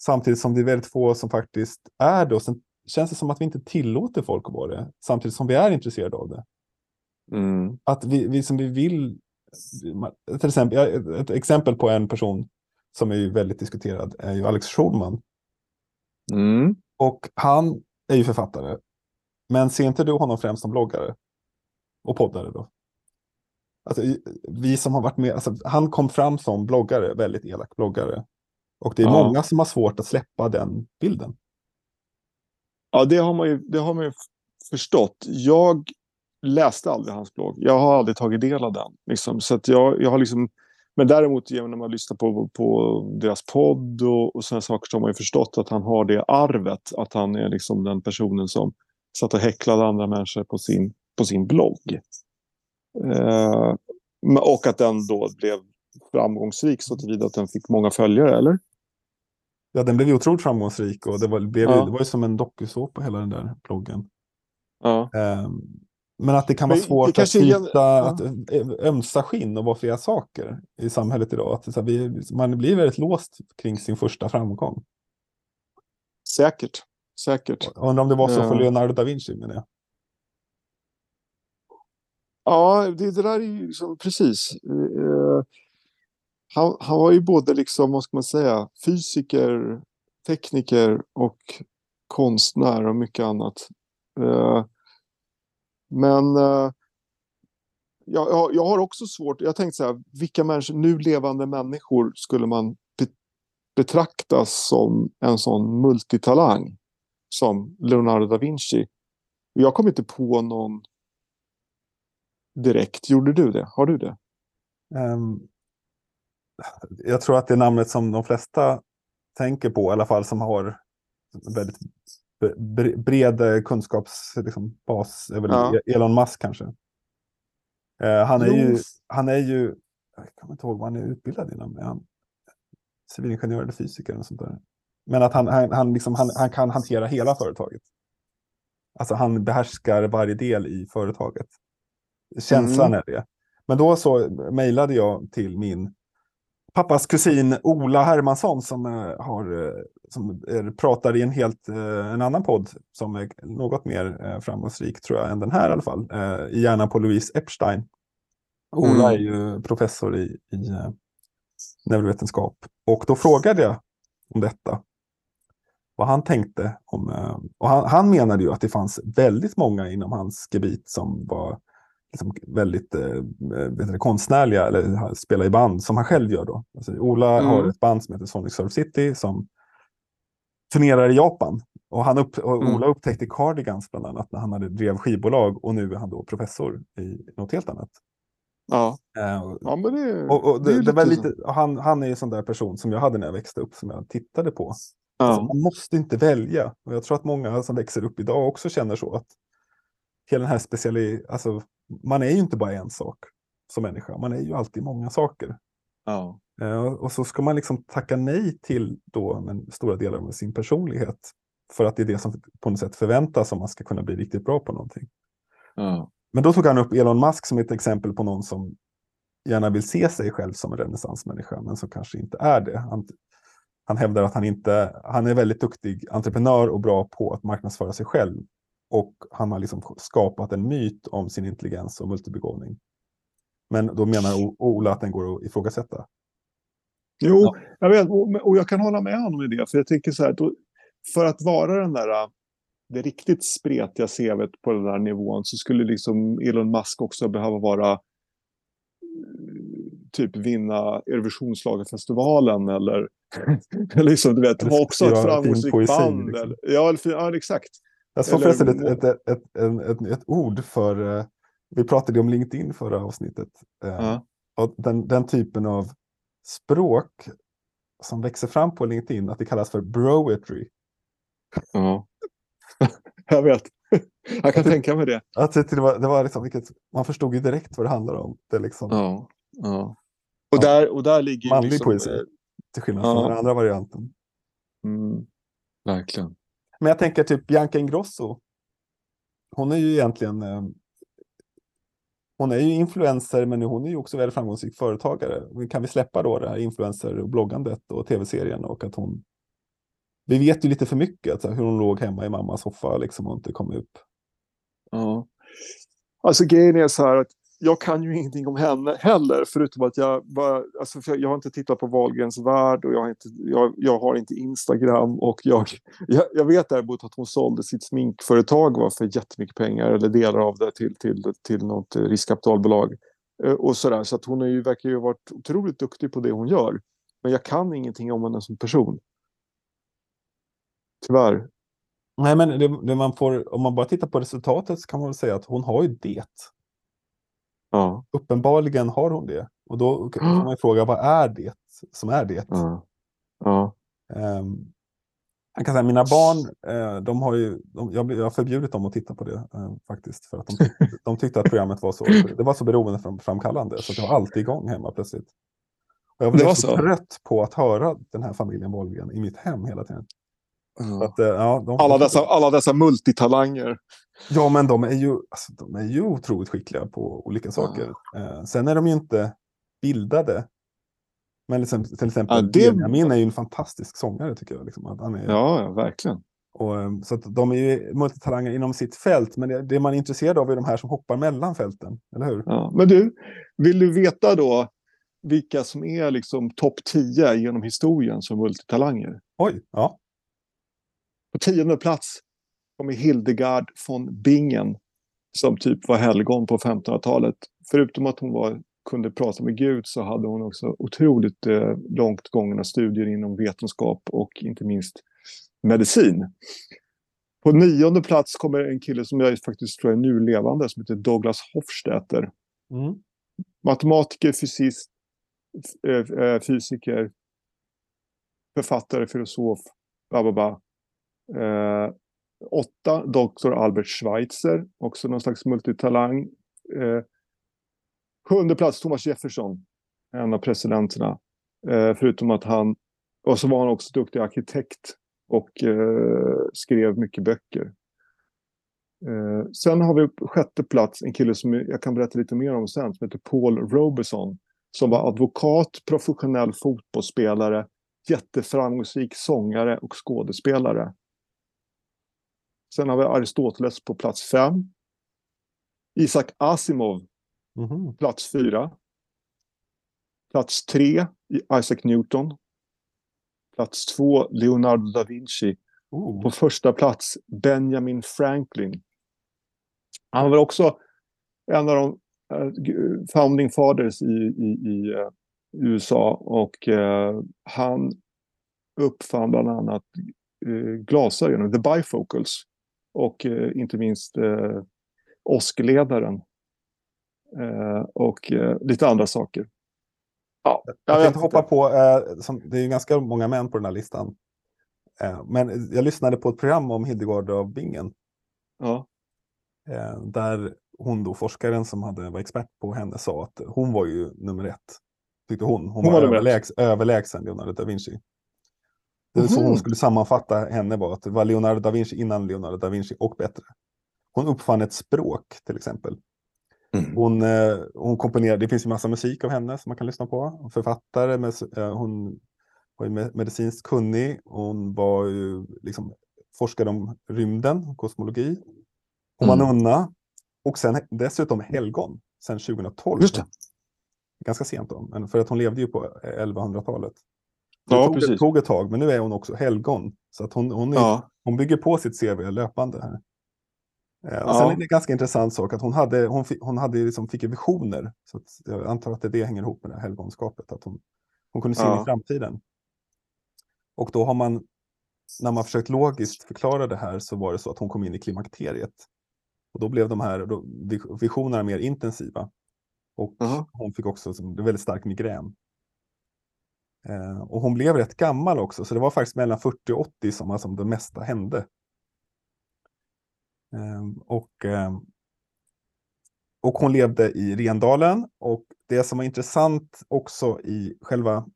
Samtidigt som det är väldigt få som faktiskt är det. Och sen känns det som att vi inte tillåter folk att vara det. Samtidigt som vi är intresserade av det. mm. Att vi, vi som vi vill. Till exempel, ett exempel på en person som är ju väldigt diskuterad är ju Alex Schulman. Mm. Och han är ju författare. Men ser inte du honom främst som bloggare? Och poddare då? Alltså, vi som har varit med, alltså, han kom fram som bloggare, väldigt elak bloggare. Och det är Ja. många som har svårt att släppa den bilden. ja det, har man ju, det har man ju förstått. Jag läste aldrig hans blogg. Jag har aldrig tagit del av den. Liksom. Så att jag, jag har liksom, men däremot genom när man lyssnar på, på deras podd och, och sådana saker så har man ju förstått att han har det arvet. Att han är liksom den personen som satt och häcklade andra människor på sin, på sin blogg. Eh, och att den då blev framgångsrik så tillvida att den fick många följare, eller? Ja, den blev ju otroligt framgångsrik och det var, blev, Ja. det var ju som en dokusåpa hela den där bloggen. Ja. Ehm, men att det kan vara Men svårt att byta, ja. att ömsa skinn och vara flera saker i samhället idag. Att här, vi, man blir väldigt låst kring sin första framgång. Säkert. Säkert. Jag undrar om det var så för Ja. Leonardo da Vinci med det. Ja, det, det där är ju liksom, precis. Eh, han, han var ju både liksom, vad ska man säga, fysiker, tekniker och konstnär och mycket annat. Eh, men eh, jag, jag, har också svårt, jag tänkte så här, vilka människor, nu levande människor skulle man be, betraktas som en sån multitalang som Leonardo da Vinci? Jag kom inte på någon direkt. Gjorde du det? Har du det? Um, jag tror att det är namnet som de flesta tänker på, i alla fall som har väldigt bred kunskapsbas, liksom, bas, är väl Ja. Elon Musk kanske. Eh, han, är ju, han är ju, jag kommer inte ihåg vad han är utbildad inom, är han civilingenjör eller fysiker eller sånt där. Men att han, han, han, liksom, han, han kan hantera hela företaget. Alltså han behärskar varje del i företaget. Känslan Mm. är det. Men då så mejlade jag till min pappas kusin Ola Hermansson som, eh, har, eh, som pratar i en helt eh, en annan podd som är något mer eh, framgångsrik tror jag än den här i alla fall. Eh, I hjärnan på Louise Epstein. Ola Mm. är ju professor i, i neurovetenskap. Och då frågade jag om detta. Vad han tänkte om... Och han, han menade ju att det fanns väldigt många inom hans gebit som var liksom väldigt eh, konstnärliga eller spelar i band som han själv gör då. Alltså, Ola Mm. har ett band som heter Sonic Surf City som turnerar i Japan. Och, han upp, och Mm. Ola upptäckte Cardigans bland annat när han hade drev skivbolag och nu är han då professor i något helt annat. Ja, och- ja men det, och, och det det, är det var lite han, han är ju en sån där person som jag hade när jag växte upp som jag tittade på. så. Alltså, Ja. man måste inte välja. Och jag tror att många som växer upp idag också känner så. att hela den här speciali... Alltså, man är ju inte bara en sak som människa. Man är ju alltid många saker. Ja. Eh, och så ska man liksom tacka nej till då men, stora delar av sin personlighet. För att det är det som på något sätt förväntas om man ska kunna bli riktigt bra på någonting. Ja. Men då tog han upp Elon Musk som ett exempel på någon som gärna vill se sig själv som en renässansmänniska, men som kanske inte är det. Han, han hävdar att han inte, han är väldigt duktig entreprenör och bra på att marknadsföra sig själv. Och han har liksom skapat en myt om sin intelligens och multibegåvning. Men då menar Ola att den går att ifrågasätta. Jo, ja. jag vet, och jag kan hålla med honom i det. För jag tänker så här, då, för att vara den där det riktigt spretiga CVt på den där nivån så skulle liksom Elon Musk också behöva vara typ vinna Eurovisionsschlagerfestivalen *laughs* eller liksom, du vet, ha också ett framgångsrikt band. Liksom. Eller, ja, ja, exakt. Jag såg förresten ett, ett, ett, ett, ett, ord för, uh, vi pratade om LinkedIn förra avsnittet. Uh, ja. och den, den typen av språk som växer fram på LinkedIn, att det kallas för broetry. Ja, *laughs* jag vet. Jag kan tänka mig det. Att det, var, det var liksom, vilket, man förstod ju direkt vad det handlar om. Det liksom, ja, ja. Och, där, och där ligger Manlig liksom, poesi, eh, till skillnad från ja. den andra varianten. Mm, verkligen. Men jag tänker typ Bianca Ingrosso. Hon är ju egentligen eh, hon är ju influencer, men hon är ju också väldigt framgångsrik företagare. Kan vi släppa då det här influencer och bloggandet och tv-serien och att hon vi vet ju lite för mycket, alltså, hur hon låg hemma i mammas soffa liksom, och inte kom upp. Ja. Alltså grejen är så här att jag kan ju ingenting om henne heller, förutom att jag bara, alltså jag har inte tittat på Wahlgrens värld och jag har inte, jag, jag har inte Instagram och jag, jag, jag, vet däremot att hon sålde sitt sminkföretag va, för jättemycket pengar eller delar av det till, till, till något riskkapitalbolag eh, och sådär. Så att hon är ju, verkar ju ha varit otroligt duktig på det hon gör. Men jag kan ingenting om henne som person. Tyvärr. Nej, men det, det man får, om man bara tittar på resultatet så kan man väl säga att hon har ju det. Ja. Uppenbarligen har hon det. Och då får man ju *gasps* fråga, vad är det som är det? Ja. ja. Um, jag kan säga, mina barn, eh, de har ju, de, jag, jag har förbjudit dem att titta på det eh, faktiskt. För att de, *laughs* de tyckte att programmet var så, det var så beroendeframkallande. Så det var alltid igång hemma plötsligt. Och jag blev så, så trött på att höra den här familjen Wahlgren i mitt hem hela tiden. Mm. Att, eh, ja, de... alla, dessa, alla dessa multitalanger. Ja, men de är ju, alltså, de är ju otroligt skickliga på olika saker. Mm. sen är de ju inte bildade. Men liksom, till exempel ja, det... Benjamin är ju en fantastisk sångare tycker jag. Liksom, att han är... Ja, ja, verkligen. Och, ehm, så att de är ju multitalanger inom sitt fält, men det, det, man är intresserad av är de här som hoppar mellan fälten, eller hur? Ja, men du, vill du veta då vilka som är liksom topp 10 genom historien som multitalanger? Oj, ja. På tionde plats kommer Hildegard von Bingen som typ var helgon på 1500-talet. Förutom att hon var, kunde prata med Gud så hade hon också otroligt eh, långt gångna studier inom vetenskap och inte minst medicin. På nionde plats kommer en kille som jag faktiskt tror är nu levande som heter Douglas Hofstetter. Mm. Matematiker, fysist, eh, eh, fysiker, författare, filosof, bla Eh, åtta, Dr. Albert Schweitzer, också någon slags multitalang. Eh, sjunde plats, Thomas Jefferson, en av presidenterna. Eh, förutom att han, och så var han också duktig arkitekt och eh, skrev mycket böcker. Eh, sen har vi på sjätte plats en kille som jag kan berätta lite mer om sen, som heter Paul Robeson. Som var advokat, professionell fotbollsspelare, jätteframgångsrik sångare och skådespelare. Sen har vi Aristoteles på plats fem. Isak Asimov, mm plats fyra. Plats tre, Isaac Newton. Plats två, Leonardo da Vinci. Oh. På första plats, Benjamin Franklin. Han var också en av de uh, founding fathers i, i, i uh, USA och uh, han uppfann bland annat glasögon, the bifocals och eh, inte minst eh, OSK-ledaren. Eh, och eh, lite andra saker. Ja, jag, jag tänkte hoppa på, eh, som, det är ju ganska många män på den här listan. Eh, men jag lyssnade på ett program om Hildegard av Bingen. Ja. Eh, där hon då, forskaren som hade, var expert på henne, sa att hon var ju nummer ett. Tyckte hon. Hon, hon var, var överlägs, överlägsen Leonardo da Vinci. Det är så hon skulle sammanfatta henne var att det var Leonardo da Vinci innan Leonardo da Vinci och bättre. Hon uppfann ett språk till exempel. Mm. Hon, eh, hon komponerade, det finns ju massa musik av henne som man kan lyssna på. Författare, med, eh, hon var ju medicinskt kunnig. Hon var ju liksom forskade om rymden, kosmologi. Hon mm. var nunna och sen dessutom helgon sen 2012. Just det. Ganska sent då, för att hon levde ju på 1100-talet. Det ja, tog, precis. Tog ett tag, men nu är hon också helgon. Så att hon, hon, är, ja. hon bygger på sitt CV löpande här. Eh, ja. Sen är det en ganska intressant sak att hon, hade, hon, fick, hon hade liksom, fick visioner. Så jag antar att det, det hänger ihop med det här helgonskapet. Att hon, hon kunde se ja. in i framtiden. Och då har man, när man försökt logiskt förklara det här så var det så att hon kom in i klimakteriet. Och då blev de här visionerna mer intensiva. Och uh -huh. hon fick också väldigt stark migrän. Eh, och hon blev rätt gammal också, så det var faktiskt mellan 40 och 80 som alltså, det mesta hände. Eh, och, eh, och hon levde i Rendalen. Och det som var intressant också i själva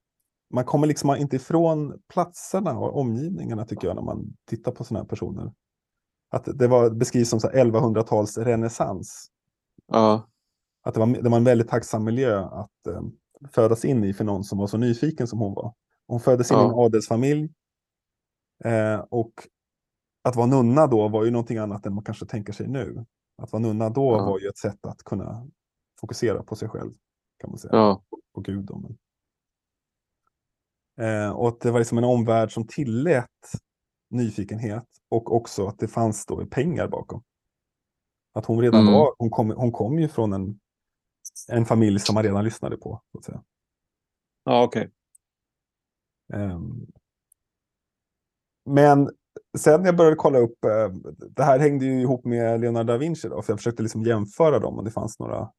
man kommer liksom inte ifrån platserna och omgivningarna tycker jag när man tittar på sådana här personer. Att det var, beskrivs som 1100-tals renässans. Ja. Att det var, det var en väldigt tacksam miljö att eh, födas in i för någon som var så nyfiken som hon var. Hon föddes in ja. i en adelsfamilj. Eh, och att vara nunna då var ju någonting annat än man kanske tänker sig nu. Att vara nunna då ja. var ju ett sätt att kunna fokusera på sig själv. Kan man säga. Ja. På gudomen. Eh, och att det var liksom en omvärld som tillät nyfikenhet och också att det fanns då pengar bakom. Att hon redan mm. var, hon kom, hon kom ju från en, en familj som man redan lyssnade på. Så att säga. Ja, okej. Okay. Um, ehm, men sen jag började kolla upp, uh, det här hängde ju ihop med Leonardo da Vinci då, för jag försökte liksom jämföra dem och det fanns några,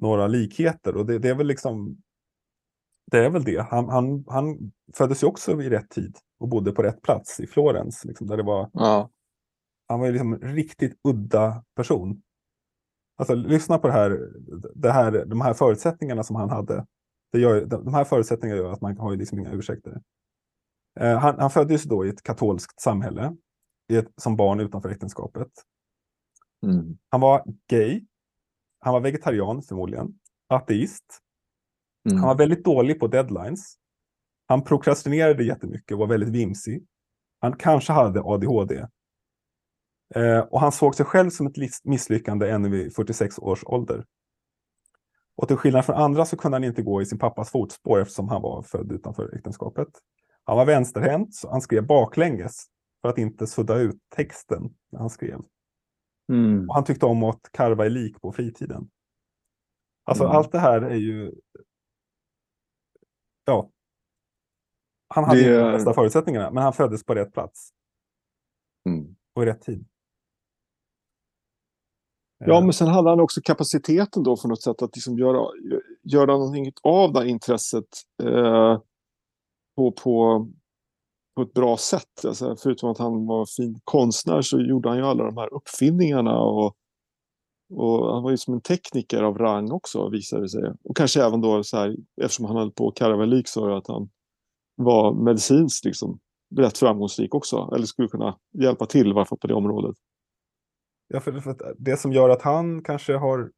några likheter. Och det, det är väl liksom det är väl det. Han, han, han föddes ju också vid rätt tid och bodde på rätt plats i Florens. Liksom, där det var, ja. Han var ju liksom en riktigt udda person. Alltså lyssna på det här, det här, de här förutsättningarna som han hade. Det gör, de här förutsättningarna gör att man har ju liksom inga ursäkter. Eh, han, han föddes då i ett katolskt samhälle i ett, som barn utanför äktenskapet. Mm. Han var gay. Han var vegetarian förmodligen. Ateist. Mm. Han var väldigt dålig på deadlines. Han prokrastinerade jättemycket och var väldigt vimsig. Han kanske hade ADHD. Eh, och han såg sig själv som ett misslyckande ännu vid 46 års ålder. Och till skillnad från andra så kunde han inte gå i sin pappas fotspår eftersom han var född utanför äktenskapet. Han var vänsterhänt, så han skrev baklänges för att inte sudda ut texten när han skrev. Mm. Och han tyckte om att karva i lik på fritiden. Alltså mm. allt det här är ju ja. Han hade det... de bästa förutsättningarna, men han föddes på rätt plats. Mm. Och i rätt tid. Ja, men sen hade han också kapaciteten då för något sätt att liksom göra, göra någonting av det här intresset eh, på, på, på ett bra sätt. Alltså, förutom att han var fin konstnär så gjorde han ju alla de här uppfinningarna och och han var ju som en tekniker av rang också visade det sig. Och kanske även då så här, eftersom han höll på Karavalyk så att han var medicinskt liksom rätt framgångsrik också. Eller skulle kunna hjälpa till varför på det området. Ja, för, för det som gör att han kanske har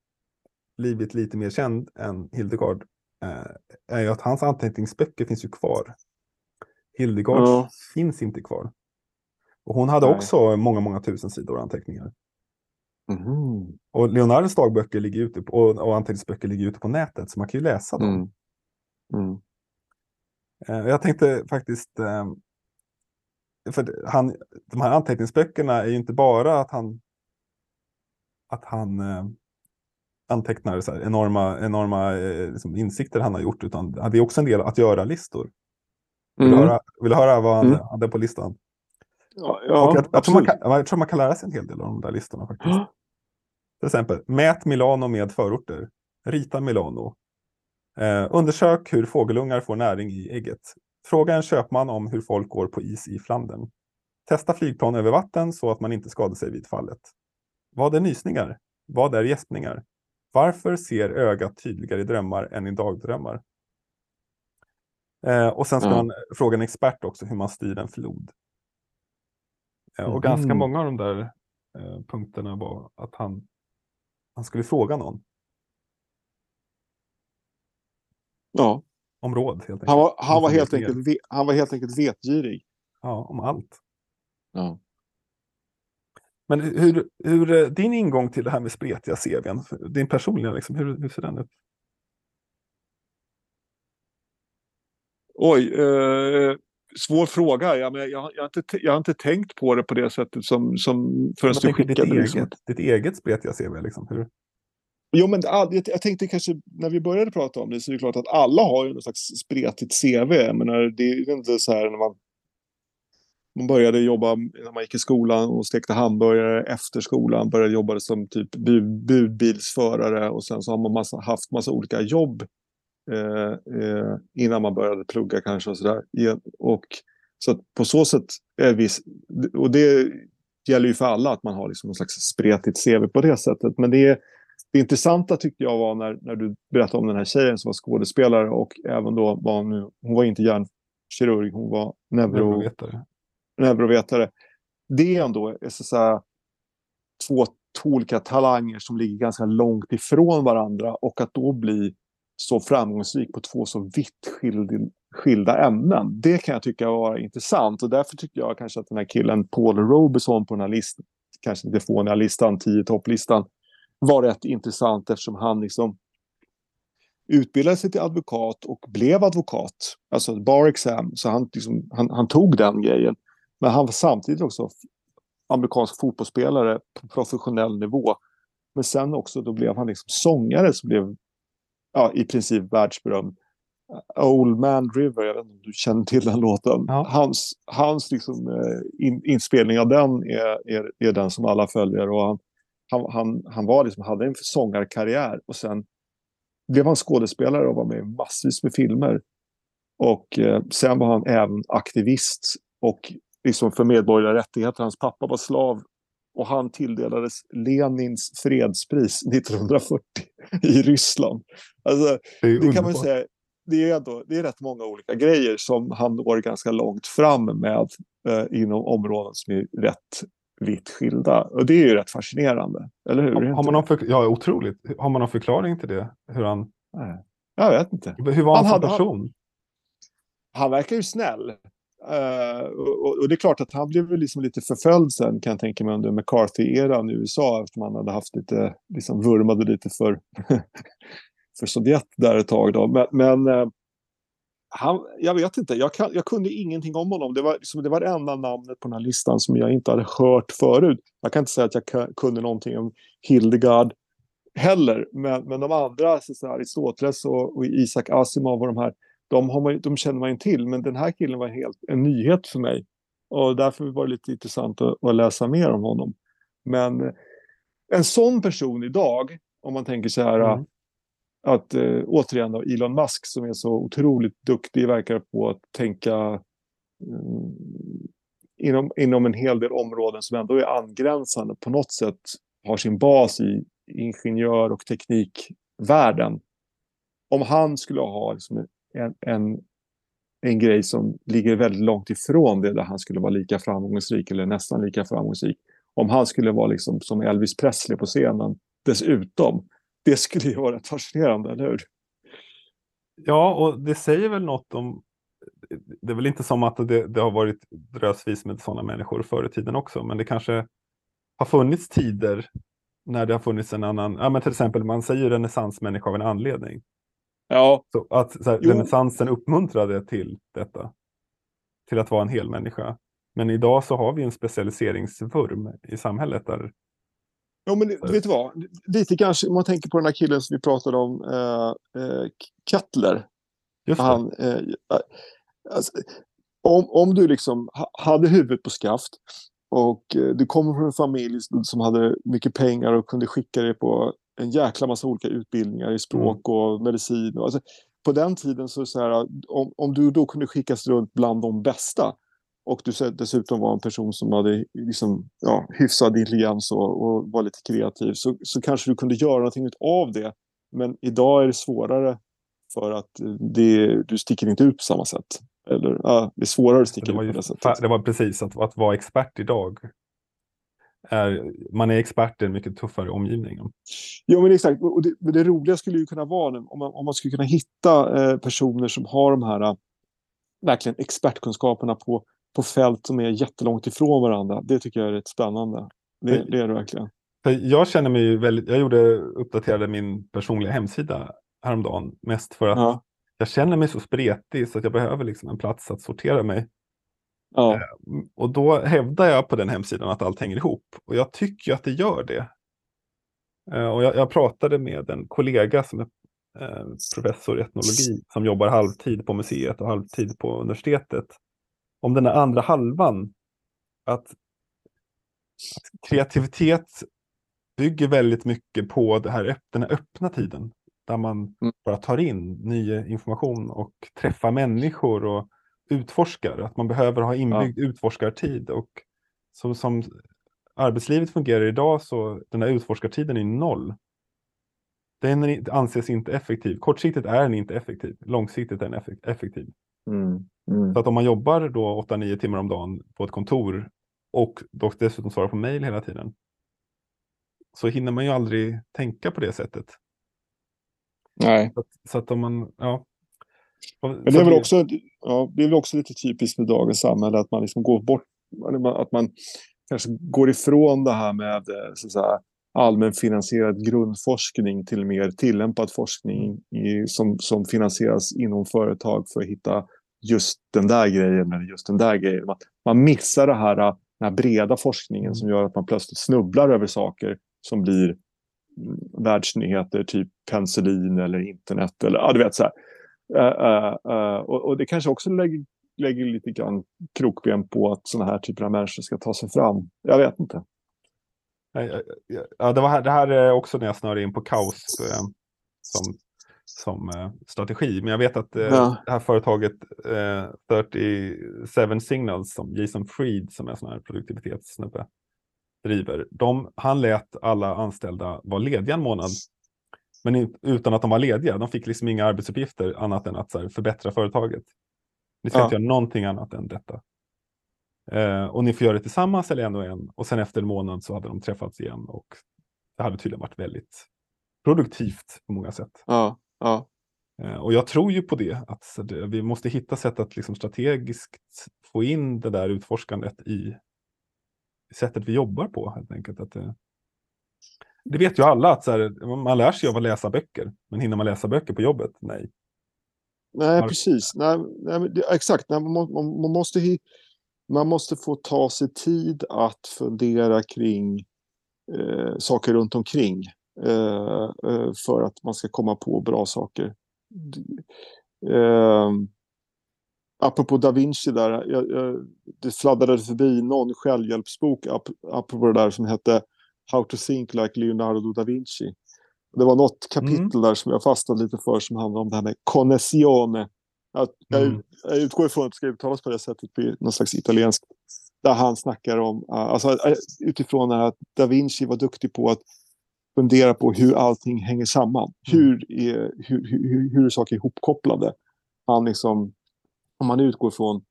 blivit lite mer känd än Hildegard eh, är ju att hans anteckningsböcker finns ju kvar. Hildegards ja. finns inte kvar. Och hon hade Nej. också många, många tusen sidor anteckningar. Mm. Och Leonardos dagböcker ligger ute på, och, och anteckningsböcker ligger ute på nätet, så man kan ju läsa dem. Mm. Mm. Eh, jag tänkte faktiskt, eh, för han, de här anteckningsböckerna är ju inte bara att han, att han eh, antecknar så enorma, enorma liksom insikter han har gjort, utan det är också en del att göra-listor. Vill, mm. höra, vill du höra vad han mm. hade på listan? Ja, ja jag, jag, tror man kan, jag tror man kan lära sig en hel del av de där listorna faktiskt. Till exempel, mät Milano med förorter. Rita Milano. Eh, undersök hur fågelungar får näring i ägget. Fråga en köpman om hur folk går på is i Flandern. Testa flygplan över vatten så att man inte skadar sig vid fallet. Vad är nysningar? Vad är gäspningar? Varför ser ögat tydligare i drömmar än i dagdrömmar? Eh, och sen ska mm. man fråga en expert också hur man styr en flod. Eh, och mm. ganska många av de där eh, punkterna var att han han skulle fråga någon. Ja. Om råd helt enkelt. Han var, han var, helt, enkelt, han var helt enkelt vetgirig. Ja, om allt. Ja. Men hur, hur, eh, din ingång till det här med spretiga CVn, din personliga, liksom, hur, hur ser den ut? Oj, eh, svår fråga. Jag, men jag, jag, har inte, jag har inte tänkt på det på det sättet som, som förrän du tänker ditt, skickade. Liksom. eget, ditt eget spretiga CV, liksom. hur, Jo, men jag, tänkte kanske när vi började prata om det så är det klart att alla har ju något slags spretigt CV. Menar, det är inte så här när man, man började jobba när man gick i skolan och stekte hamburgare efter skolan. Började jobba som typ budbilsförare och sen så har man massa, haft massa olika jobb eh, eh, innan man började plugga kanske och sådär. Och så att på så sätt är vi, och det gäller ju för alla att man har liksom någon slags spretigt CV på det sättet. Men det är det intressanta tyckte jag var när, när du berättade om den här tjejen som var skådespelare och även då var hon, nu, hon var inte hjärnkirurg, hon var neuro, neurovetare? Neurovetare. Det är ändå är så, så två, två olika talanger som ligger ganska långt ifrån varandra och att då bli så framgångsrik på två så vitt skild, skilda ämnen. Det kan jag tycka var intressant och därför tycker jag kanske att den här killen Paul Robeson på den här listan, kanske lite fåniga listan, 10 topplistan, var rätt intressant eftersom han liksom utbildade sig till advokat och blev advokat. Alltså ett bar exam. Så han, liksom, han, han tog den grejen. Men han var samtidigt också amerikansk fotbollsspelare på professionell nivå. Men sen också då blev han liksom sångare som blev ja, i princip världsberömd. Old Man River, jag vet inte om du känner till den låten. Ja. Hans, hans liksom, eh, in, inspelning av den är, är, är den som alla följer. Och han, han, han, han var liksom, hade en sångarkarriär och sen blev han skådespelare och var med i massvis med filmer. Och eh, sen var han även aktivist och liksom för medborgerliga rättigheter. Hans pappa var slav och han tilldelades Lenins fredspris *laughs* 1940 i Ryssland. Alltså, Det det kan man säga, det är, ändå, det är rätt många olika grejer som han når ganska långt fram med eh, inom områden som är rätt vitt skilda. Och det är ju rätt fascinerande, eller hur? Har man någon för, ja, otroligt. Har man någon förklaring till det? Hur, han, Nej. Jag vet inte. hur var han, Han som hade- person? Han verkar ju snäll. Eh, och, och det är klart att han blev väl liksom lite förföljd sen kan jag tänka mig under McCarthy-eran i USA eftersom han hade haft lite, liksom vurmade lite för, *laughs* för Sovjet där ett tag. Då. Men, men eh, han, jag vet inte, jag, kan, jag kunde ingenting om honom. Det var, liksom, det var det enda namnet på den här listan som jag inte hade hört förut. Jag kan inte säga att jag kunde någonting om Hildegard heller. Men, men de andra, så så här, Aristoteles och, och Isak Asimov och de här, de, har man, de känner man ju till. Men den här killen var helt en nyhet för mig. Och därför var det lite intressant att, att läsa mer om honom. Men eh, en sån person idag, om man tänker så här, Mm. att eh, återigen då, Elon Musk som är så otroligt duktig verkar på att tänka mm, inom, inom en hel del områden som ändå är angränsande på något sätt har sin bas i ingenjör och teknikvärlden. Om han skulle ha liksom en, en, en grej som ligger väldigt långt ifrån det där han skulle vara lika framgångsrik eller nästan lika framgångsrik. Om han skulle vara liksom som Elvis Presley på scenen dessutom. Det skulle ju vara rätt fascinerande, eller hur? Ja, och det säger väl något om... Det är väl inte som att det, det har varit drösvis med sådana människor förr i tiden också, men det kanske har funnits tider när det har funnits en annan... Ja, men till exempel, man säger ju renässansmänniska av en anledning. Ja, Så att så här, renässansen uppmuntrade till detta. Till att vara en hel människa. Men idag så har vi en specialiseringsvurm i samhället där Jo, men det- vet du vad? Lite kanske, om man tänker på den här killen som vi pratade om, eh, eh, Kettler. Han, eh, alltså, om, om du liksom ha- hade huvudet på skaft och eh, du kommer från en familj som hade mycket pengar och kunde skicka dig på en jäkla massa olika utbildningar i språk och medicin. Och, alltså, på den tiden så, så här, om, om du då kunde skickas runt bland de bästa och du dessutom var en person som hade liksom, ja, hyfsad intelligens och, och var lite kreativ så, så kanske du kunde göra någonting av det. Men idag är det svårare för att det, du sticker inte ut på samma sätt. Eller, ja, det är svårare att sticka ut på det sättet. det var precis att, att vara expert idag är, man är expert i en mycket tuffare omgivning. Ja, men exakt. Och det, det roliga skulle ju kunna vara om man, om man skulle kunna hitta eh, personer som har de här verkligen expertkunskaperna på, på fält som är jättelångt ifrån varandra. Det tycker jag är rätt spännande. Det, det är det verkligen. Jag känner mig väldigt, jag gjorde, uppdaterade min personliga hemsida häromdagen mest för att ja. jag känner mig så spretig så att jag behöver liksom en plats att sortera mig. Ja. Eh, och då hävdar jag på den hemsidan att allt hänger ihop och jag tycker att det gör det. Eh, och jag, jag pratade med en kollega som är eh, professor i etnologi som jobbar halvtid på museet och halvtid på universitetet. Om den andra halvan, att kreativitet bygger väldigt mycket på det här, den här öppna tiden. Där man mm. bara tar in ny information och träffar människor och utforskar. Att man behöver ha inbyggd ja. utforskartid. Och så, som arbetslivet fungerar idag så den här utforskartiden är noll. Den anses inte effektiv. Kortsiktigt är den inte effektiv. Långsiktigt är den effektiv. Mm. Mm. Så att om man jobbar då 8-9 timmar om dagen på ett kontor och då dessutom svarar på mejl hela tiden så hinner man ju aldrig tänka på det sättet. Nej. Så att, så att om man, ja. Men det är, väl också, ja, det är väl också lite typiskt med dagens samhälle att man liksom går bort, att man kanske går ifrån det här med eh, så att säga, allmänfinansierad grundforskning till mer tillämpad forskning i, som, som finansieras inom företag för att hitta just den där grejen eller just den där grejen. Man, man missar det här, den här breda forskningen som gör att man plötsligt snubblar över saker som blir mm, världsnyheter, typ penicillin eller internet. Eller, ja, du vet så här. Och, och, det kanske också lägger, lägger lite grann krokben på att sådana här typer av människor ska ta sig fram. Jag vet inte. Ja, det, var här, det här är också när jag snörde in på kaos som, som strategi. Men jag vet att ja. det här företaget 37 Signals som Jason Fried som är sån här produktivitetssnubbe driver, de, han lät alla anställda vara lediga en månad. Men utan att de var lediga. De fick liksom inga arbetsuppgifter annat än att här, förbättra företaget. Ni ska ja. inte göra någonting annat än detta. Eh, och ni får göra det tillsammans eller en och en. Och sen efter en månad så hade de träffats igen. Och det hade tydligen varit väldigt produktivt på många sätt. Ja, ja. Eh, och jag tror ju på det. Att vi måste hitta sätt att liksom strategiskt få in det där utforskandet i sättet vi jobbar på helt enkelt. Att, eh, det vet ju alla att så här, man lär sig av att läsa böcker, men hinner man läsa böcker på jobbet? Nej. Nej, precis. Nej, nej, det, exakt. Nej, man, man, man, måste, man måste få ta sig tid att fundera kring eh, saker runt omkring eh, eh, för att man ska komma på bra saker. Eh, apropå da Vinci där, jag, jag, det fladdrade förbi någon självhjälpsbok ap, apropå det där som hette How to think like Leonardo da Vinci. Det var något kapitel mm. där som jag fastnade lite för som handlar om det här med connessione. Jag, mm. jag, utgår ifrån att det ska uttalas på det sättet på någon slags italienskt. Där han snackar om, alltså äh, utifrån att da Vinci var duktig på att fundera på hur allting hänger samman. Mm. Hur, är, hur, hur, hur är saker ihopkopplade? Han liksom om man utgår från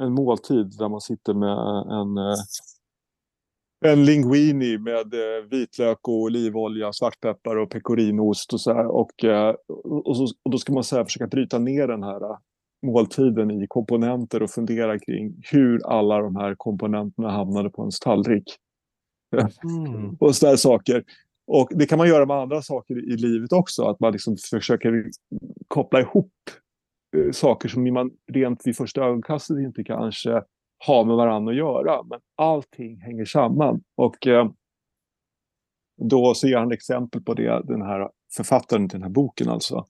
en måltid där man sitter med en, eh, en linguini med eh, vitlök och olivolja, svartpeppar och pecorinost och så här. Och, eh, och, så, och då ska man så här försöka bryta ner den här måltiden i komponenter och fundera kring hur alla de här komponenterna hamnade på ens tallrik. Mm. *laughs* och sådana saker. Och det kan man göra med andra saker i livet också, att man liksom försöker koppla ihop Eh, saker som man rent vid första ögonkastet inte kanske har med varandra att göra. Men allting hänger samman. Och eh, då så ger han exempel på det, den här författaren till den här boken alltså.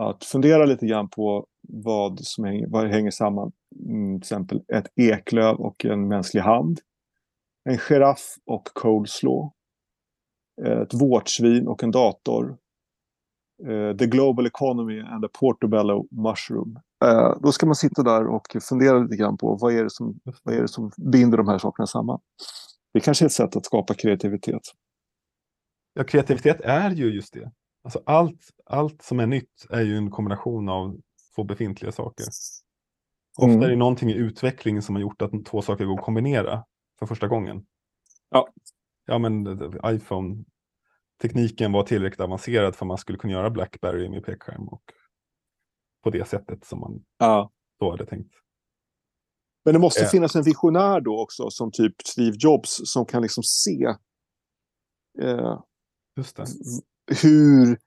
Att fundera lite grann på vad som hänger, vad hänger samman. Mm, till exempel ett eklöv och en mänsklig hand. En giraff och coleslaw. Ett vårtsvin och en dator uh, The Global Economy and the Portobello Mushroom. Uh, då ska man sitta där och fundera lite grann på vad är, det som, vad är det som binder de här sakerna samman. Det kanske är ett sätt att skapa kreativitet. Ja, kreativitet är ju just det. Alltså allt, allt som är nytt är ju en kombination av två befintliga saker. Ofta mm. är det någonting i utvecklingen som har gjort att två saker går att kombinera för första gången. Ja. Ja, men iPhone-tekniken var tillräckligt avancerad för att man skulle kunna göra Blackberry med pekskärm och på det sättet som man Ja. då hade tänkt. Men det måste Eh. finnas en visionär då också, som typ Steve Jobs, som kan liksom se eh, Just det. hur,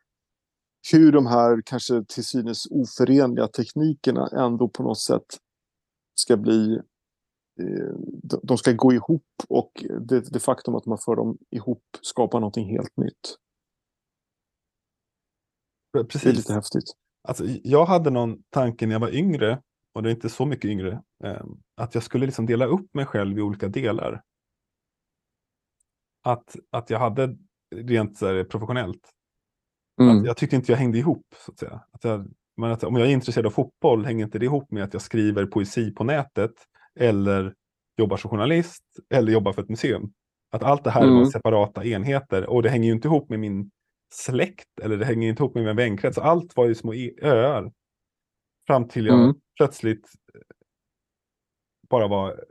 hur de här kanske till synes oförenliga teknikerna ändå på något sätt ska bli de- de ska gå ihop och det, det faktum att man för dem ihop skapar någonting helt nytt. Det är Precis. lite häftigt. Alltså, jag hade någon tanke när jag var yngre, och det är inte så mycket yngre, eh, att jag skulle liksom dela upp mig själv i olika delar. Att, att jag hade rent så här, professionellt, Mm. att jag tyckte inte jag hängde ihop. Så att säga. Att jag, men att, om jag är intresserad av fotboll hänger inte det ihop med att jag skriver poesi på nätet eller jobbar som journalist eller jobbar för ett museum. Att allt det här Mm. var separata enheter och det hänger ju inte ihop med min släkt eller det hänger inte ihop med min vänkrets. Allt var ju små e- öar. Fram till jag Mm. plötsligt eh, bara var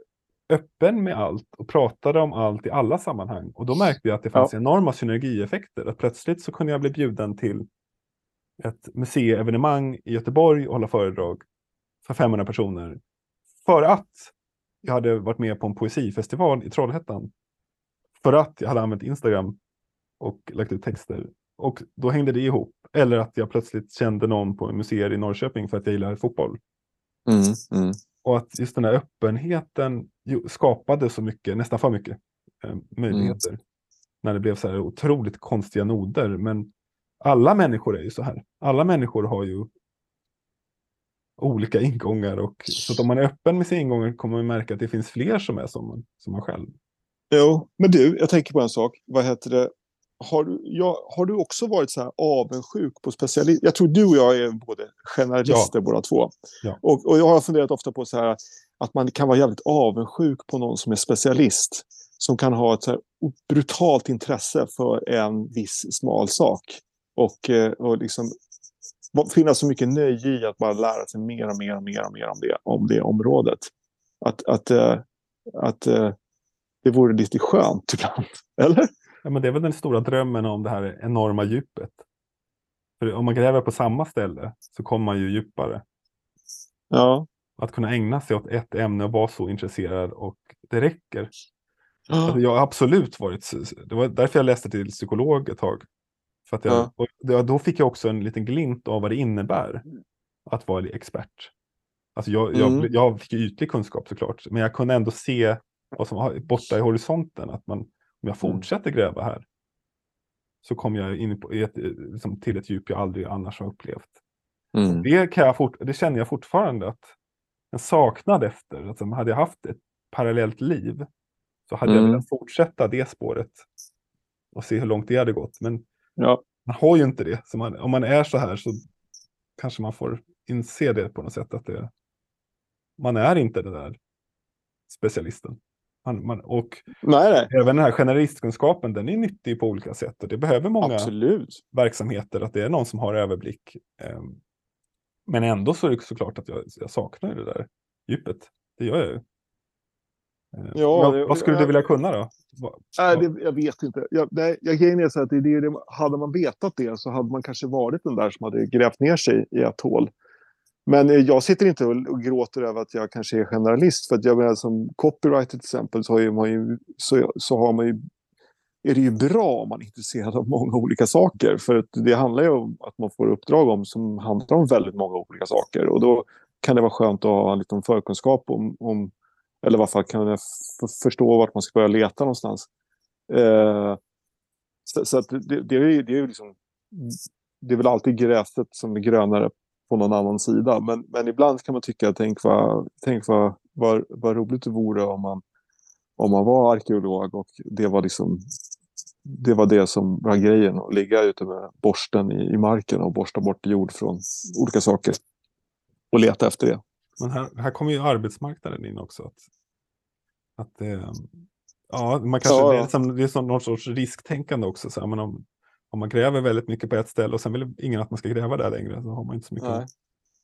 öppen med allt och pratade om allt i alla sammanhang. Och då märkte jag att det fanns enorma synergieffekter. Att plötsligt så kunde jag bli bjuden till ett museievenemang i Göteborg och hålla föredrag för 500 personer. För att jag hade varit med på en poesifestival i Trollhättan. För att jag hade använt Instagram och lagt ut texter. Och då hängde det ihop. Eller att jag plötsligt kände någon på en museer i Norrköping för att jag gillar fotboll. Mm. Mm. Och att just den här öppenheten skapade så mycket, nästan för mycket eh, möjligheter. När det blev så här otroligt konstiga noder. Men alla människor är ju så här. Alla människor har ju olika ingångar. Och, så att om man är öppen med sina ingångar kommer man märka att det finns fler som är som man, som man själv. Jo, men du, jag tänker på en sak. Vad heter det? Har du, ja, har du också varit så här avundsjuk på specialister? Jag tror du och jag är både generalister båda två. Ja. Och, och jag har funderat ofta på så här att man kan vara jävligt avundsjuk på någon som är specialist. Som kan ha ett så brutalt intresse för en viss smal sak. Och, eh, och liksom va- finna så mycket nöje i att bara lära sig mer och mer och mer och mer om det, om det området. Att, att, eh, att eh, det vore lite skönt *laughs* ibland. Eller? Ja, men det är väl den stora drömmen om det här enorma djupet. För om man gräver på samma ställe så kommer man ju djupare. Ja. Att kunna ägna sig åt ett ämne och vara så intresserad och det räcker. Alltså, jag har absolut varit, det var därför jag läste till psykolog ett tag. För att jag, Ja. och då- fick jag också en liten glimt av vad det innebär att vara expert. Alltså jag, jag, Mm. jag fick ju ytlig kunskap såklart, men jag kunde ändå se vad som var borta i horisonten. Att man, om jag Mm. fortsätter gräva här så kommer jag in på, ett, liksom, till ett djup jag aldrig annars har upplevt. Mm. Det, kan jag fort, det känner jag fortfarande att en saknad efter. Alltså, hade jag haft ett parallellt liv så hade jag Mm. velat fortsätta det spåret och se hur långt det hade gått. Men Ja. man har ju inte det. Så man, om man är så här så kanske man får inse det på något sätt. att det, Man är inte den där specialisten. Man, man, och Nej, nej. även den här generalistkunskapen, den är nyttig på olika sätt. Och det behöver många Absolut. verksamheter, att det är någon som har överblick. Ehm, Men ändå så är det såklart att jag, jag saknar det där djupet. Det gör jag ju. Ehm, Ja, vad, det- vad skulle du jag- vilja kunna då? Nej, det, jag vet inte. Jag, nej, jag grejen är så att det, det, hade man vetat det så hade man kanske varit den där som hade grävt ner sig i ett hål. Men eh, jag sitter inte och, och gråter över att jag kanske är generalist. För att jag menar som copywriter till exempel så, har man ju, så, så har man ju, är det ju bra om man är intresserad av många olika saker. För att det handlar ju om att man får uppdrag om som handlar om väldigt många olika saker. Och då kan det vara skönt att ha en liten förkunskap om, om eller i alla fall kan jag förstå vart man ska börja leta någonstans. Eh, så så att det, det, är, det är ju liksom... Det är väl alltid gräset som är grönare på någon annan sida. Men, men ibland kan man tycka, tänk vad, tänk vad, vad, vad roligt det vore om man, om man var arkeolog och det var liksom det var det som var grejen, att ligga ute med borsten i, i marken och borsta bort jord från olika saker. Och leta efter det. Men här, här kommer ju arbetsmarknaden in också. Att, att det, ja, man kanske, Ja, det är, som, det är som någon sorts risktänkande också. Så här, men om, om man gräver väldigt mycket på ett ställe och sen vill ingen att man ska gräva där längre, så har man inte så mycket. Nej.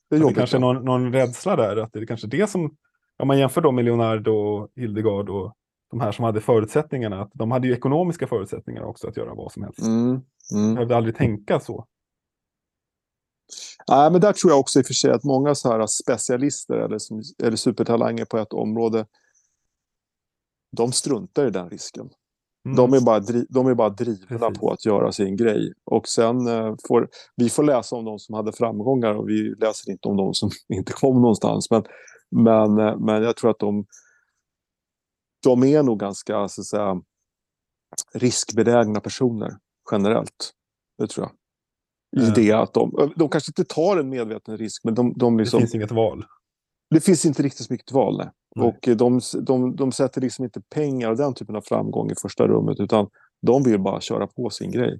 Det är Det, kanske är någon, någon rädsla där, att det är kanske det som, om man jämför då med Leonardo, och Hildegard och de här som hade förutsättningarna, att de hade ju ekonomiska förutsättningar också att göra vad som helst. Mm. Jag Mm. behövde aldrig tänka så. Nej, men där tror jag också i och för sig att många så här specialister eller, som, eller supertalanger på ett område, de struntar i den risken. Mm. De är bara, de är bara drivna Precis. på att göra sin grej. Och sen eh, får vi får läsa om de som hade framgångar och vi läser inte om de som *laughs* inte kom någonstans. Men, men, eh, men jag tror att de, de är nog ganska så att säga, riskbenägna personer generellt. Det tror jag. I Eh. det att de, de kanske inte tar en medveten risk, men de, de Det liksom, finns inget val. det finns inte riktigt så mycket val. Nej. Nej. Och eh, de, de, de sätter liksom inte pengar och den typen av framgång i första rummet utan de vill bara köra på sin grej.